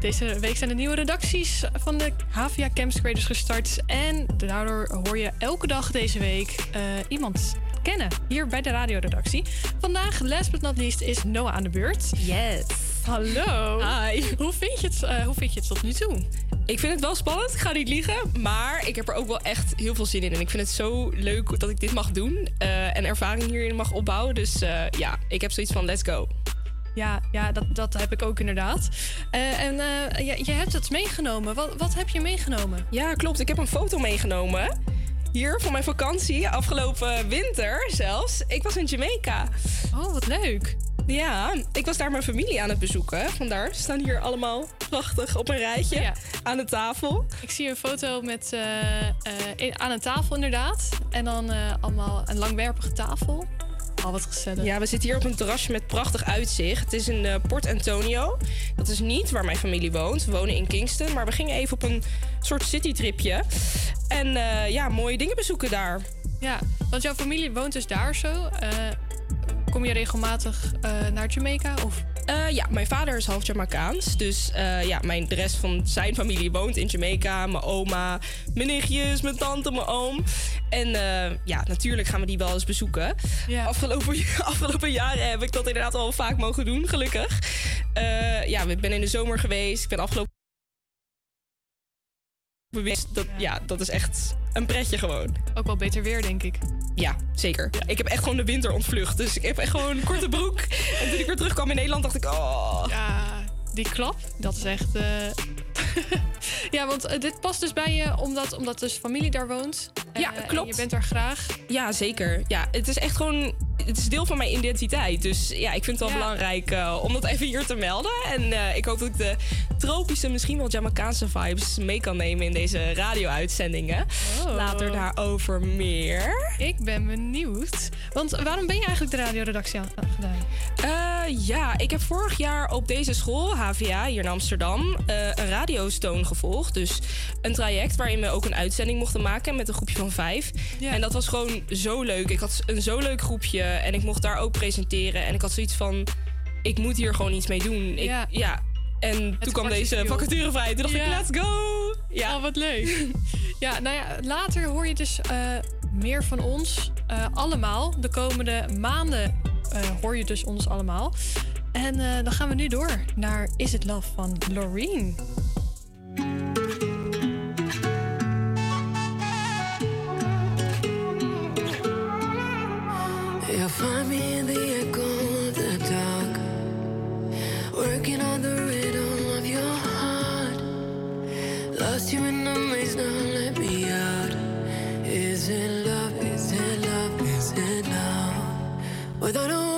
Speaker 11: Deze week zijn de nieuwe redacties van de HVA Camps Creators gestart. En daardoor hoor je elke dag deze week eh, iemand kennen hier bij de radioredactie. Vandaag, last but not least, is Noah aan de beurt.
Speaker 6: Yes.
Speaker 11: Hallo.
Speaker 6: Hi.
Speaker 11: Hoe vind je het, eh, hoe vind je het tot nu toe?
Speaker 6: Ik vind het wel spannend, ik ga niet liegen. Maar ik heb er ook wel echt heel veel zin in. En ik vind het zo leuk dat ik dit mag doen. eh, en ervaring hierin mag opbouwen. Dus eh, ja, ik heb zoiets van let's go.
Speaker 11: Ja, ja dat, dat heb ik ook inderdaad. En eh, je, je hebt het meegenomen. Wat, wat heb je meegenomen?
Speaker 6: Ja, klopt. Ik heb een foto meegenomen. Hier van mijn vakantie, afgelopen winter zelfs. Ik was in Jamaica.
Speaker 11: Oh, wat leuk.
Speaker 6: Ja, ik was daar mijn familie aan het bezoeken. Vandaar ze staan hier allemaal prachtig op een rijtje aan de tafel.
Speaker 11: Ik zie een foto met eh, eh, in- aan een tafel inderdaad. En dan eh, allemaal een langwerpige tafel. Al wat gezellig.
Speaker 6: Ja, we zitten hier op een terrasje met prachtig uitzicht. Het is in Port Antonio. Dat is niet waar mijn familie woont. We wonen in Kingston. Maar we gingen even op een soort citytripje. En ja, mooie dingen bezoeken daar.
Speaker 11: Ja, want jouw familie woont dus daar zo. Kom je regelmatig eh, naar Jamaica? Of?
Speaker 6: Eh, ja, mijn vader is half Jamaicaans. Dus eh, ja, mijn, de rest van zijn familie woont in Jamaica. Mijn oma, mijn nichtjes, mijn tante, mijn oom. En ja, natuurlijk gaan we die wel eens bezoeken. Afgelopen, afgelopen jaren heb ik dat inderdaad al vaak mogen doen, gelukkig. Ja, ik ben in de zomer geweest. Ik ben afgelopen... Dat, ja, dat is echt een pretje gewoon.
Speaker 11: Ook wel beter weer, denk ik.
Speaker 6: Ja, zeker. Ik heb echt gewoon de winter ontvlucht. Dus ik heb echt gewoon een korte broek. En toen ik weer terugkwam in Nederland, dacht ik... Oh.
Speaker 11: Ja, die klap, dat is echt... eh, ja, want eh, dit past dus bij je omdat, omdat dus familie daar woont.
Speaker 6: Ja,
Speaker 11: Eh, en
Speaker 6: klopt.
Speaker 11: je bent daar graag.
Speaker 6: Ja, zeker. Ja, het is echt gewoon. Het is deel van mijn identiteit. Dus ja, ik vind het wel
Speaker 11: Ja.
Speaker 6: belangrijk eh, om dat even hier te melden. En eh, ik hoop dat ik de tropische, misschien wel Jamaicaanse vibes mee kan nemen in deze radio-uitzendingen.
Speaker 11: Oh.
Speaker 6: Later daarover meer.
Speaker 11: Ik ben benieuwd. Want waarom ben je eigenlijk de radioredactie aan gedaan?
Speaker 6: Eh, ja, ik heb vorig jaar op deze school, HVA, hier in Amsterdam, een radiostoon gevolgd. Dus een traject waarin we ook een uitzending mochten maken met een groepje van vijf. En dat was gewoon zo leuk. Ik had een zo leuk groepje en ik mocht daar ook presenteren. En ik had zoiets van, ik moet hier gewoon iets mee doen. Ik,
Speaker 11: Ja.
Speaker 6: ja. En toen kwam deze vacature vrij. Toen dacht
Speaker 11: Ja.
Speaker 6: ik, let's go! Ja,
Speaker 11: Oh, wat leuk. ja, nou ja, later hoor je dus eh, meer van ons. eh, allemaal. De komende maanden eh, hoor je dus ons allemaal. En eh, dan gaan we nu door naar Is It Love van Loreen.
Speaker 10: Find me in the echo of the dark, working on the rhythm of your heart. Lost you in the maze, now let me out. Is it love? Is it love? Is it love? Without a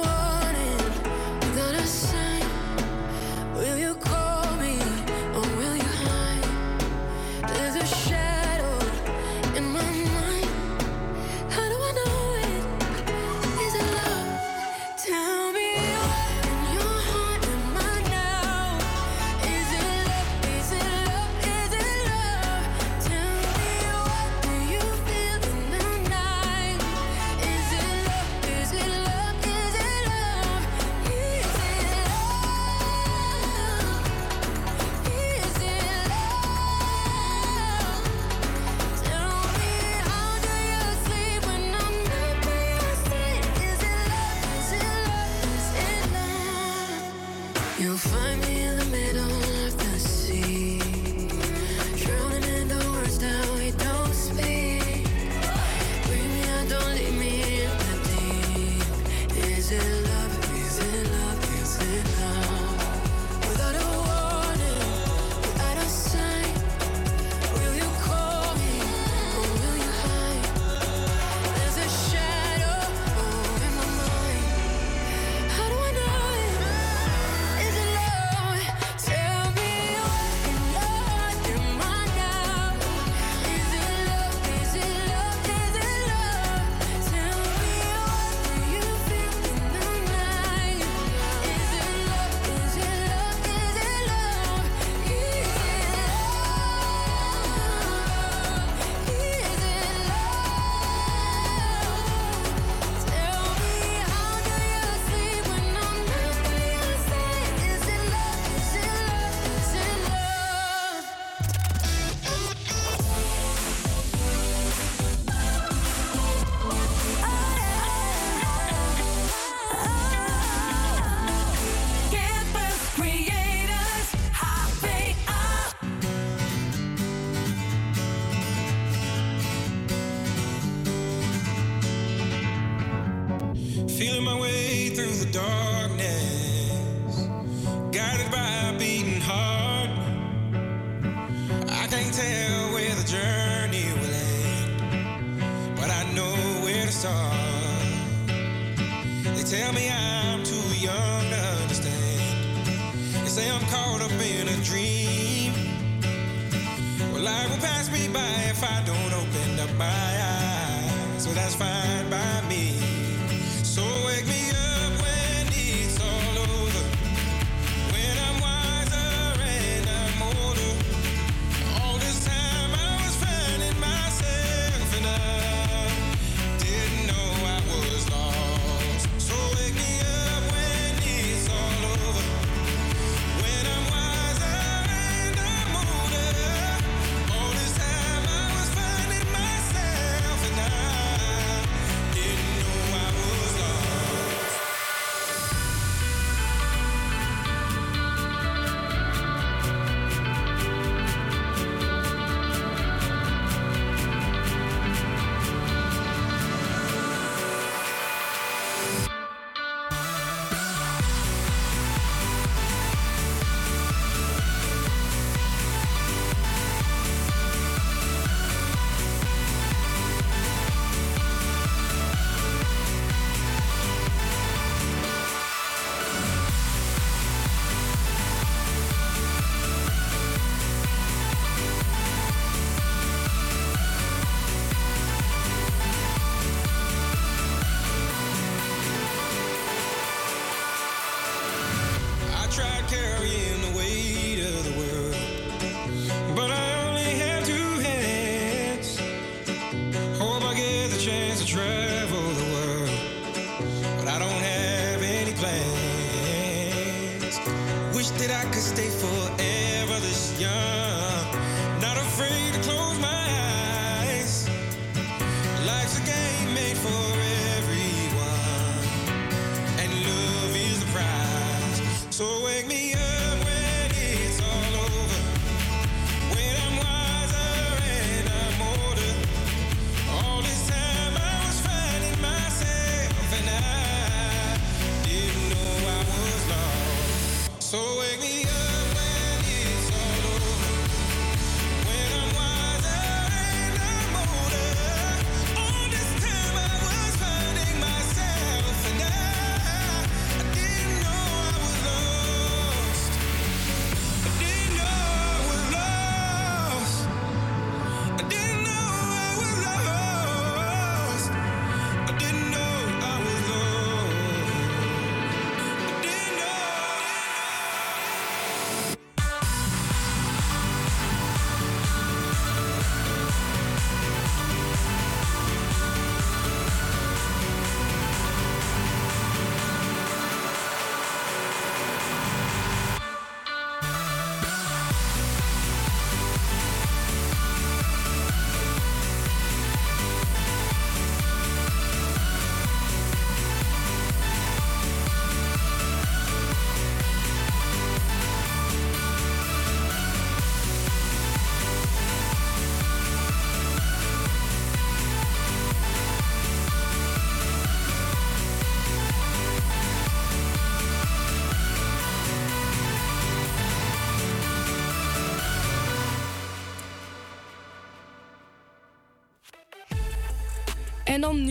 Speaker 16: Feeling my way through the darkness,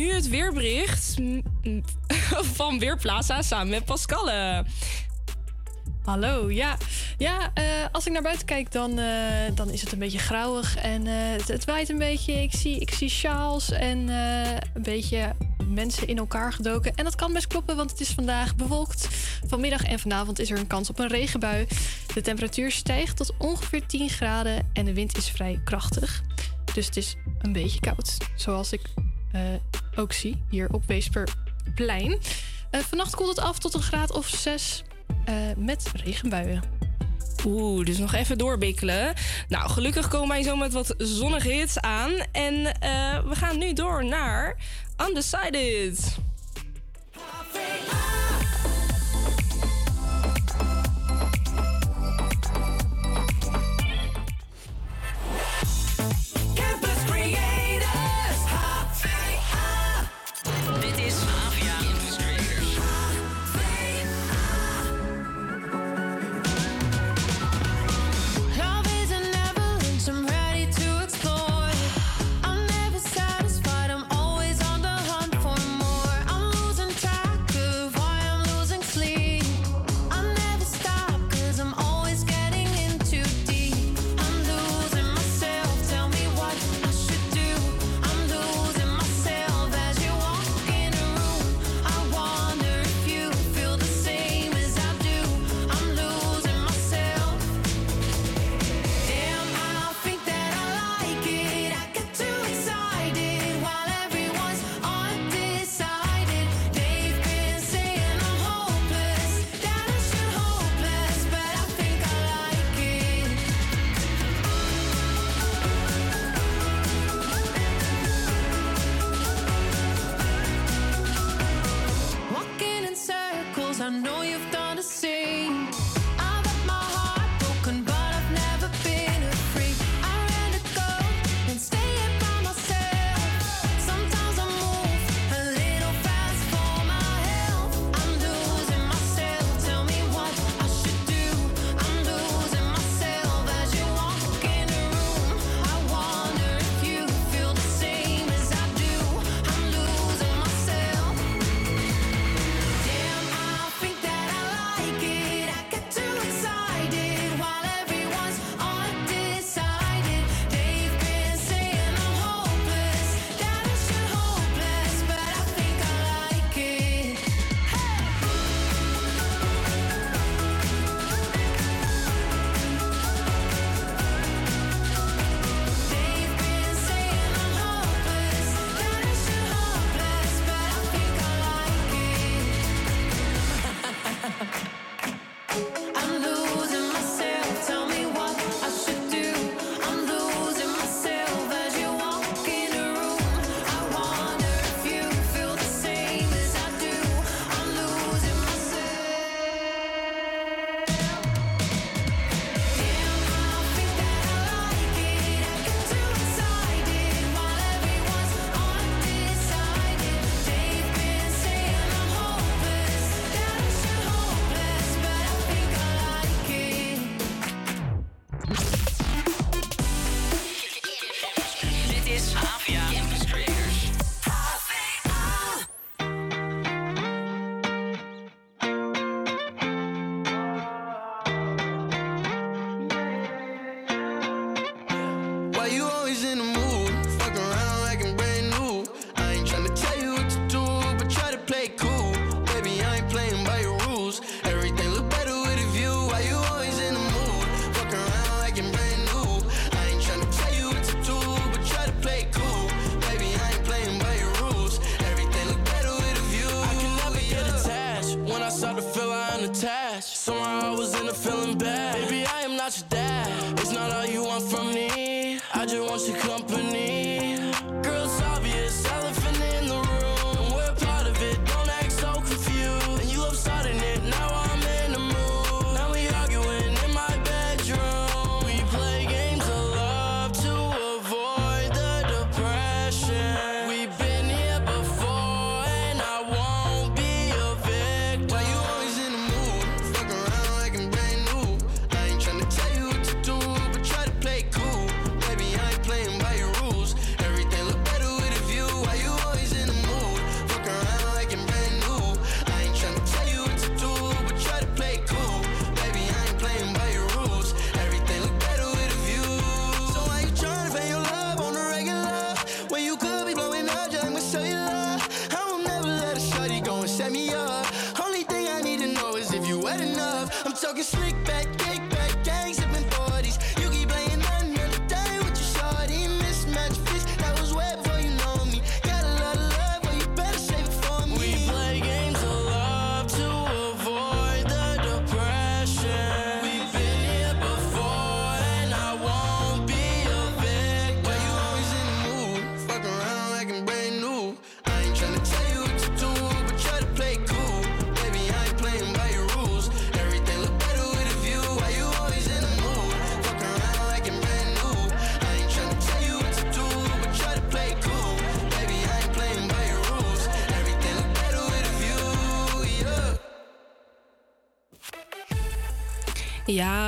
Speaker 6: nu het weerbericht van Weerplaza samen met Pascalle.
Speaker 11: Hallo, ja. Ja, eh, als ik naar buiten kijk, dan, eh, dan is het een beetje grauwig. En eh, het, het waait een beetje. Ik zie, ik zie sjaals en eh, een beetje mensen in elkaar gedoken. En dat kan best kloppen, want het is vandaag bewolkt. Vanmiddag en vanavond is er een kans op een regenbui. De temperatuur stijgt tot ongeveer 10 graden en de wind is vrij krachtig. Dus het is een beetje koud, zoals ik eh, ook zie hier op Weesperplein. Eh, vannacht koelt het af tot een graad of 6 eh, met regenbuien.
Speaker 6: Oeh, dus nog even doorbikkelen. Nou, gelukkig komen wij zo met wat zonnige hits aan. En eh, we gaan nu door naar Undecided.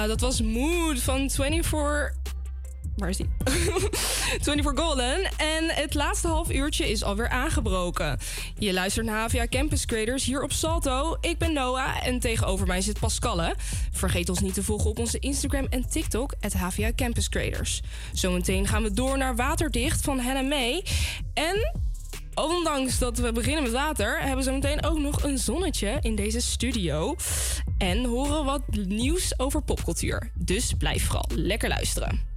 Speaker 6: Ja, dat was Mood van 24. Waar is die? 24 Golden. En het laatste half uurtje is alweer aangebroken. Je luistert naar HVA Campus Creators hier op Salto. Ik ben Noah en tegenover mij zit Pascalle. Vergeet ons niet te volgen op onze Instagram en TikTok, at HVA Campus Creators. Zometeen gaan we door naar Waterdicht van Hannah May. En ondanks dat we beginnen met water, hebben we zo meteen ook nog een zonnetje in deze studio. En horen wat nieuws over popcultuur. Dus blijf vooral lekker luisteren.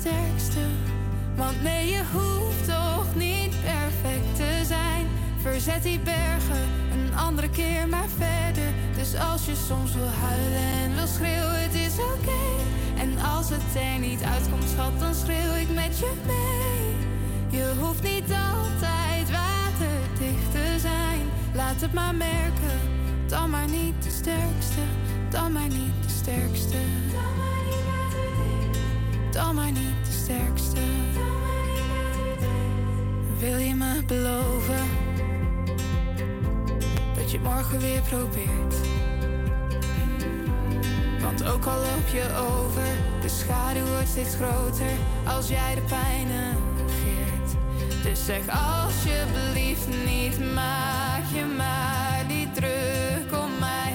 Speaker 10: Sterkste. Want nee, je hoeft toch niet perfect te zijn. Verzet die bergen, een andere keer maar verder. Dus als je soms wil huilen en wil schreeuwen, het is oké. En als het er niet uitkomt, schat, dan schreeuw ik met je mee. Je hoeft niet altijd waterdicht te zijn. Laat het maar merken, dan maar niet de sterkste. Dan maar niet de sterkste. Maar niet de sterkste. Wil je me beloven dat je morgen weer probeert? Want ook al loop je over, de schaduw wordt steeds groter als jij de pijn negeert. Dus zeg alsjeblieft niet, maak je maar niet druk om mij.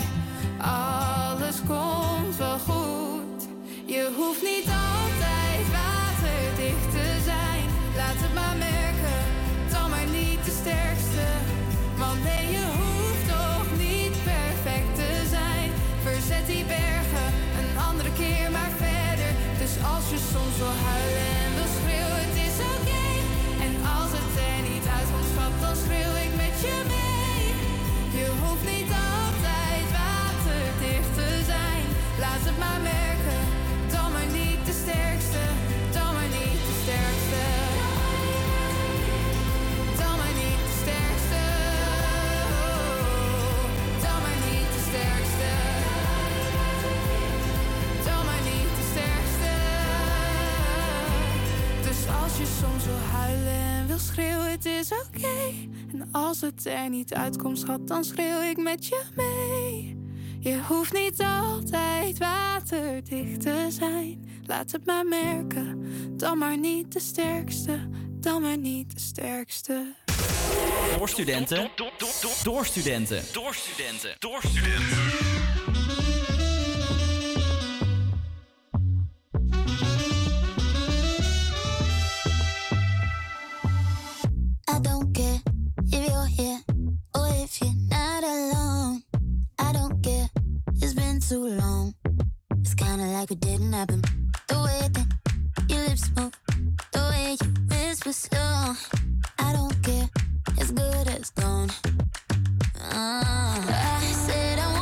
Speaker 10: Alles komt wel goed. Je hoeft niet Merken, dan maar niet de sterkste. Want nee, je hoeft toch niet perfect te zijn. Verzet die bergen, een andere keer maar verder. Dus als je soms wil huilen en wil schreeuwen, het is oké. En als het er niet uitkomt, schat, dan schreeuw ik met je mee. Je hoeft niet altijd waterdicht te zijn. Laat het maar merken, dan maar niet de sterkste. Als je soms wil huilen en wil schreeuwen, het is oké. En als het er niet uitkomt, schat, dan schreeuw ik met je mee. Je hoeft niet altijd waterdicht te zijn. Laat het maar merken, dan maar niet de sterkste. Dan maar niet de sterkste.
Speaker 17: Door studenten. Door studenten.
Speaker 3: Door studenten. Door studenten.
Speaker 7: Too long. It's kinda like it didn't happen. The way that your lips move, the way you whisper slow. I don't care, it's good as gone. Ah. I said I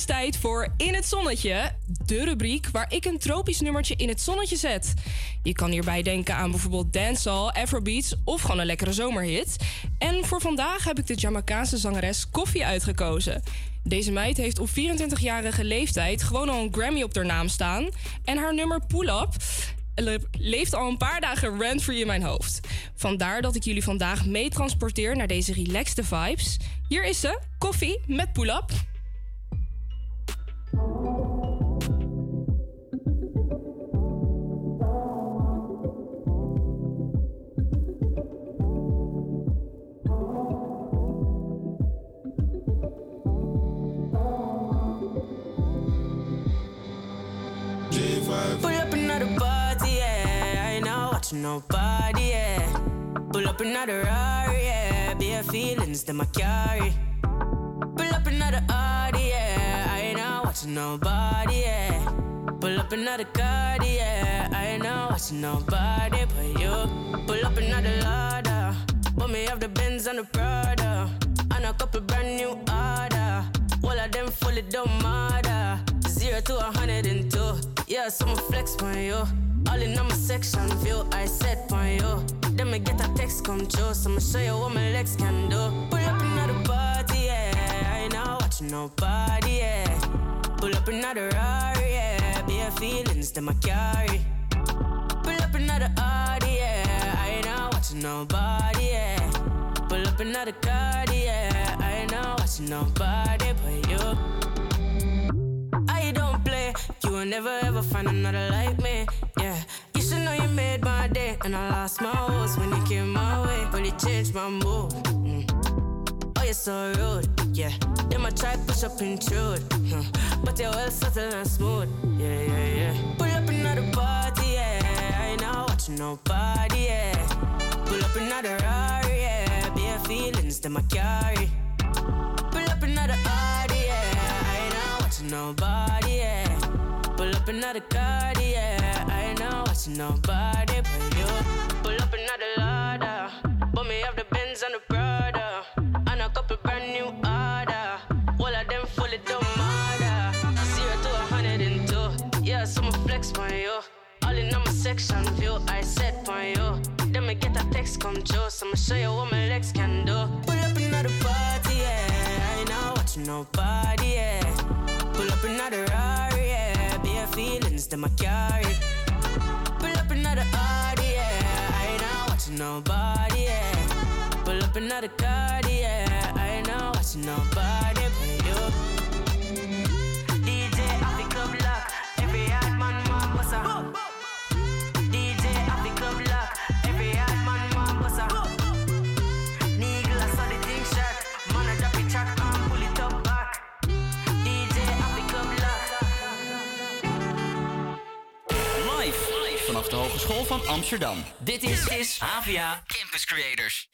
Speaker 6: is tijd voor In het Zonnetje, de rubriek waar ik een tropisch nummertje in het zonnetje zet. Je kan hierbij denken aan bijvoorbeeld dancehall, afrobeats of gewoon een lekkere zomerhit. En voor vandaag heb ik de Jamaicaanse zangeres Koffie uitgekozen. Deze meid heeft op 24-jarige leeftijd gewoon al een Grammy op haar naam staan. En haar nummer Pull leeft al een paar dagen rent-free in mijn hoofd. Vandaar dat ik jullie vandaag meetransporteer naar deze relaxte vibes. Hier is ze, Koffie met Pull
Speaker 18: Pull up another Audi, yeah. I ain't not watching nobody, yeah. Pull up another Cardi, yeah. I ain't not watching nobody but you. I don't play. You will never ever find another like me. Yeah, you should know you made my day, and I lost my horse when you came my way. But it changed my mood. Mm. Oh, you're so rude. Yeah, then I try push up intrude, huh. but you're well subtle and smooth. Yeah, yeah, yeah. Pull up another party. Yeah, I ain't not watching nobody. Yeah, pull up another Rari. Yeah, bare feelings that I carry. Pull up another Audi, yeah. I ain't not watching nobody, yeah. Pull up another Cardi, yeah. I ain't not watching nobody but you. Section view, I set on you. Then me get a text come so I'ma show you what my legs can do. Pull up another party, yeah. I ain't not watching nobody, yeah. Pull up another Rari, yeah. Bare feelings that I carry. Pull up another Audi, yeah. I ain't not watching nobody, yeah. Pull up another Cardi, yeah. I ain't not watching nobody
Speaker 17: Van Amsterdam. Dit is, is HVA Campus Creators.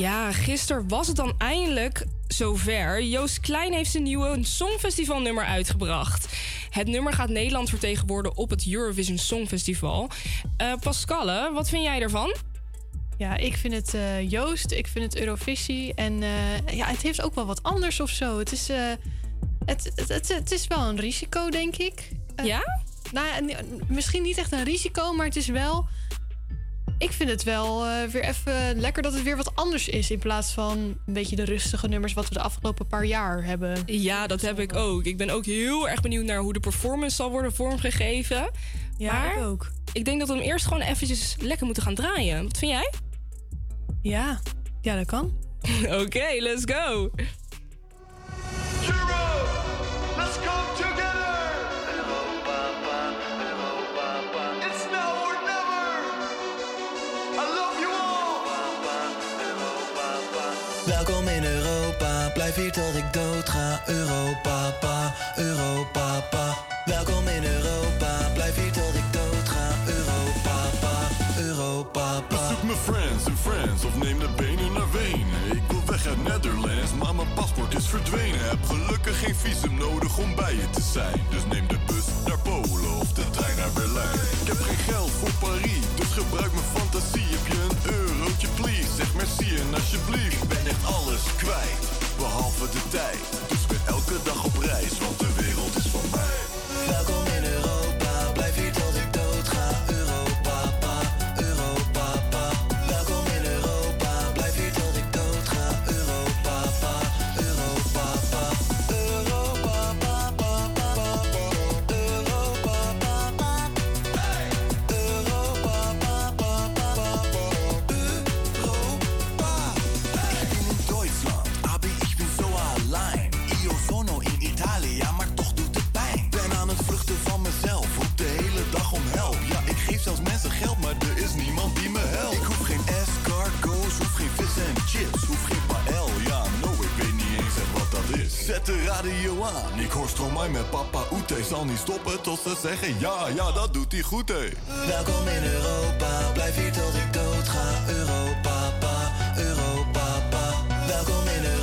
Speaker 6: Ja, gisteren was het dan eindelijk zover. Joost Klein heeft zijn nieuwe Songfestivalnummer uitgebracht. Het nummer gaat Nederland vertegenwoordigen op het Eurovision Songfestival. Eh Pascalle, wat vind jij ervan?
Speaker 11: Ja, ik vind het eh, Joost, ik vind het Eurovisie. En eh, ja, het heeft ook wel wat anders of zo. Het is, het, het, het, het is wel een risico, denk ik.
Speaker 6: Ja?
Speaker 11: Nou misschien niet echt een risico, maar het is wel... Ik vind het wel eh, weer even lekker dat het weer wat anders is... in plaats van een beetje de rustige nummers... wat we de afgelopen paar jaar hebben.
Speaker 6: Ja, dat heb ik ook. Ik ben ook heel erg benieuwd naar hoe de performance zal worden vormgegeven.
Speaker 11: Ja,
Speaker 6: maar
Speaker 11: ik ook.
Speaker 6: Ik denk dat we hem eerst gewoon eventjes lekker moeten gaan draaien. Wat vind jij?
Speaker 11: Ja, ja dat kan.
Speaker 6: Oké, let's go.
Speaker 9: Hier tot ik dood ga. Europa, pa, Europa, pa. Welkom in Europa, blijf hier tot ik dood ga. Europa, pa, Europa, pa.
Speaker 19: Bezoek mijn friends en friends of neem de benen naar Wenen. Ik wil weg uit Netherlands, maar mijn paspoort is verdwenen. Heb gelukkig geen visum nodig om bij je te zijn. Dus neem de bus naar Polen of de trein naar Berlijn. Ik heb geen geld voor Parijs, dus gebruik mijn fantasie. Heb je een eurotje, please? Zeg merci en alsjeblieft. Ik ben echt alles kwijt, behalve de tijd. Dus ben elke dag op reis, want de radio aan, ik hoor Stromae met papa Oete. Zal niet stoppen tot ze zeggen ja, ja, dat doet hij goed, hé.
Speaker 9: Welkom in Europa, blijf hier tot ik dood ga. Europa, pa, Europa, pa. Welkom in Europa,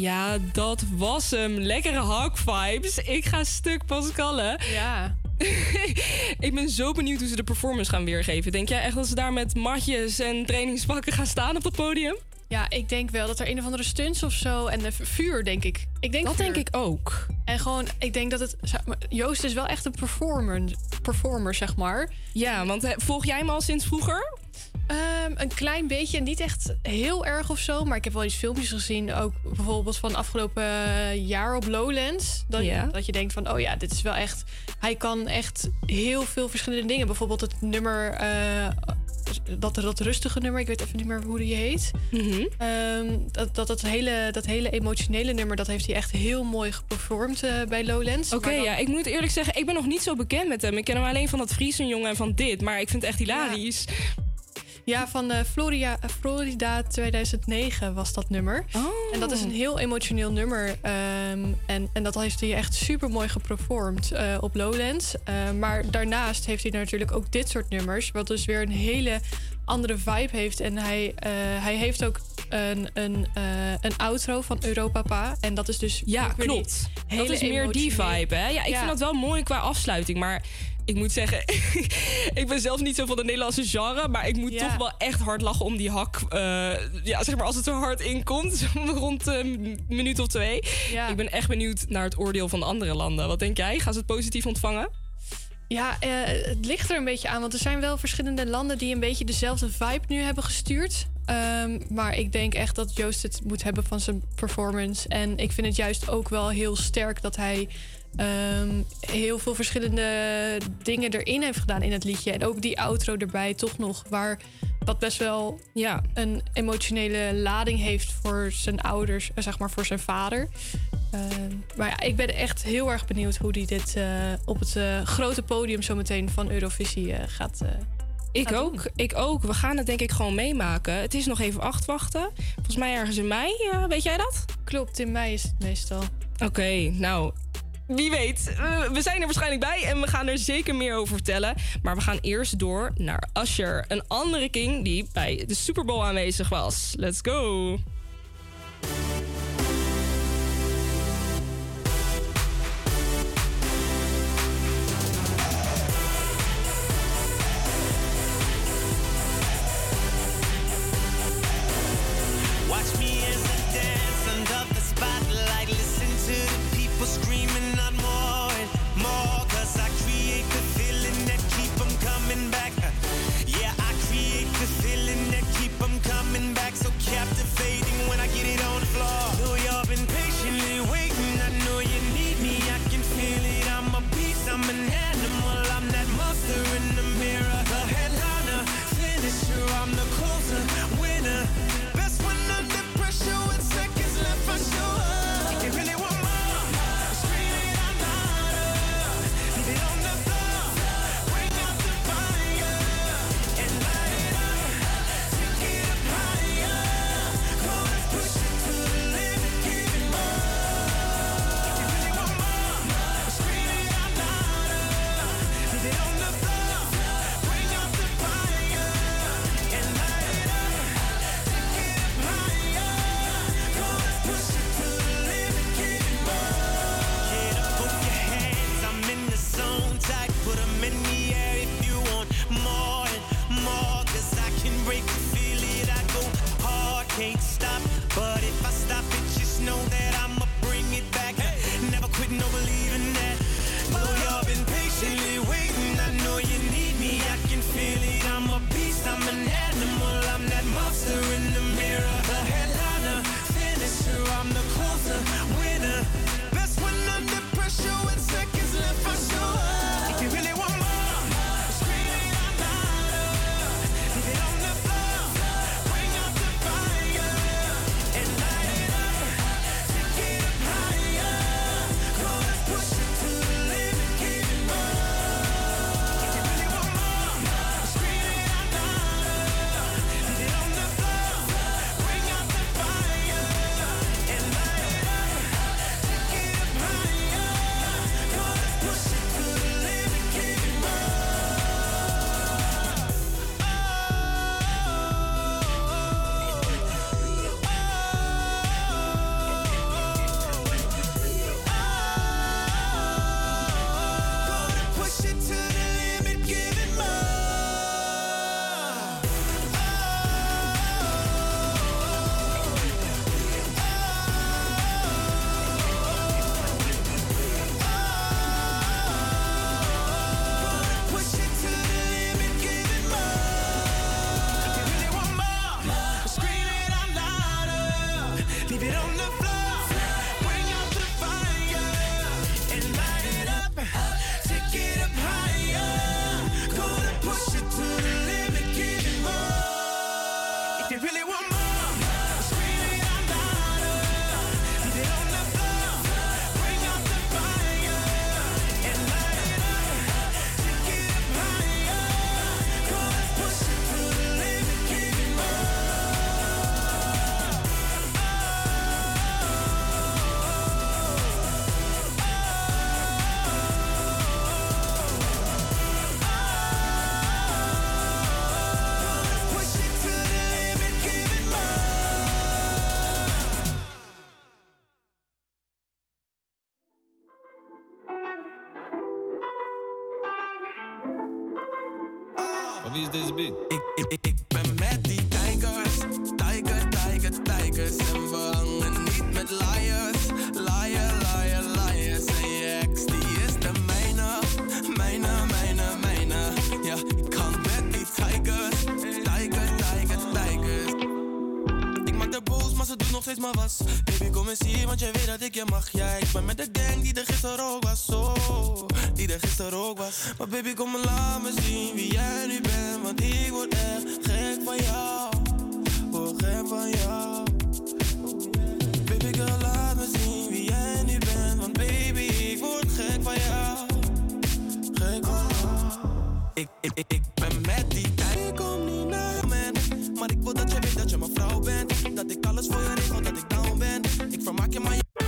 Speaker 6: Ja, dat was hem. Lekkere hak-vibes. Ik ga stuk Pascalle.
Speaker 11: Ja.
Speaker 6: ik ben zo benieuwd hoe ze de performance gaan weergeven. Denk jij echt dat ze daar met matjes en trainingspakken gaan staan op het podium?
Speaker 11: Ja, ik denk wel dat er een of andere stunts of zo. En de vuur, denk ik. ik denk
Speaker 6: Dat
Speaker 11: vuur.
Speaker 6: denk ik ook.
Speaker 11: En gewoon, ik denk dat het. Joost is wel echt een performer, performer zeg maar.
Speaker 6: Ja, want volg jij hem al sinds vroeger?
Speaker 11: Ehm, een klein beetje, niet echt heel erg of zo. Maar ik heb wel eens filmpjes gezien, ook bijvoorbeeld van afgelopen jaar op Lowlands. Dat,
Speaker 6: Ja.
Speaker 11: dat je denkt van, oh ja, dit is wel echt... Hij kan echt heel veel verschillende dingen. Bijvoorbeeld het nummer, eh, dat, dat rustige nummer, ik weet even niet meer hoe die heet.
Speaker 6: Mhm.
Speaker 11: Ehm, dat, dat, dat, hele, dat hele emotionele nummer, dat heeft hij echt heel mooi geperformd eh, bij Lowlands.
Speaker 6: Oké,
Speaker 11: dan-
Speaker 6: ja, ik moet eerlijk zeggen, ik ben nog niet zo bekend met hem. Ik ken hem alleen van dat Friesen jongen en van dit. Maar ik vind het echt hilarisch.
Speaker 11: Ja, van eh, Florida, eh, Florida 2009 was dat nummer.
Speaker 6: Oh.
Speaker 11: En dat is een heel emotioneel nummer. ehm, en, en dat heeft hij echt super mooi geperformd eh, op Lowlands. Maar daarnaast heeft hij natuurlijk ook dit soort nummers. Wat dus weer een hele andere vibe heeft. En hij, hij heeft ook een, een, een outro van Europapa. En dat is dus
Speaker 6: Ja,
Speaker 11: die
Speaker 6: klopt. Dat
Speaker 11: hele
Speaker 6: is meer die vibe, hè? Ja, ik vind dat wel mooi qua afsluiting. Maar ik moet zeggen, ik ben zelf niet zo van de Nederlandse genre. Maar ik moet
Speaker 11: Ja.
Speaker 6: toch wel echt hard lachen om die hak. eh, ja, zeg maar als het zo hard inkomt. rond een minuut of twee.
Speaker 11: Ja.
Speaker 6: Ik ben echt benieuwd naar het oordeel van de andere landen. Wat denk jij? Gaan ze het positief ontvangen?
Speaker 11: Ja, eh, het ligt er een beetje aan. Want er zijn wel verschillende landen die een beetje dezelfde vibe nu hebben gestuurd. Ehm, maar ik denk echt dat Joost het moet hebben van zijn performance. En ik vind het juist ook wel heel sterk dat hij ehm, heel veel verschillende dingen erin heeft gedaan in het liedje. En ook die outro erbij toch nog. Waar wat best wel
Speaker 6: ja.
Speaker 11: een emotionele lading heeft voor zijn ouders, eh, zeg maar voor zijn vader. Ehm, maar ja, ik ben echt heel erg benieuwd hoe hij dit eh, op het eh, grote podium zometeen van Eurovisie gaat.
Speaker 6: Ik
Speaker 11: gaat
Speaker 6: ook,
Speaker 11: doen.
Speaker 6: ik ook. We gaan het denk ik gewoon meemaken. Het is nog even afwachten. Volgens mij ergens in mei. weet jij dat?
Speaker 11: Klopt, in mei is het meestal.
Speaker 6: Oké, nou, wie weet. Eh, we zijn er waarschijnlijk bij en we gaan er zeker meer over vertellen. Maar we gaan eerst door naar Usher, een andere king die bij de Super Bowl aanwezig was. Let's go!
Speaker 20: je mag, jij, Ik ben met de gang die er gisteren ook was, zo oh, Die er gisteren ook was. Maar baby kom me laat me zien wie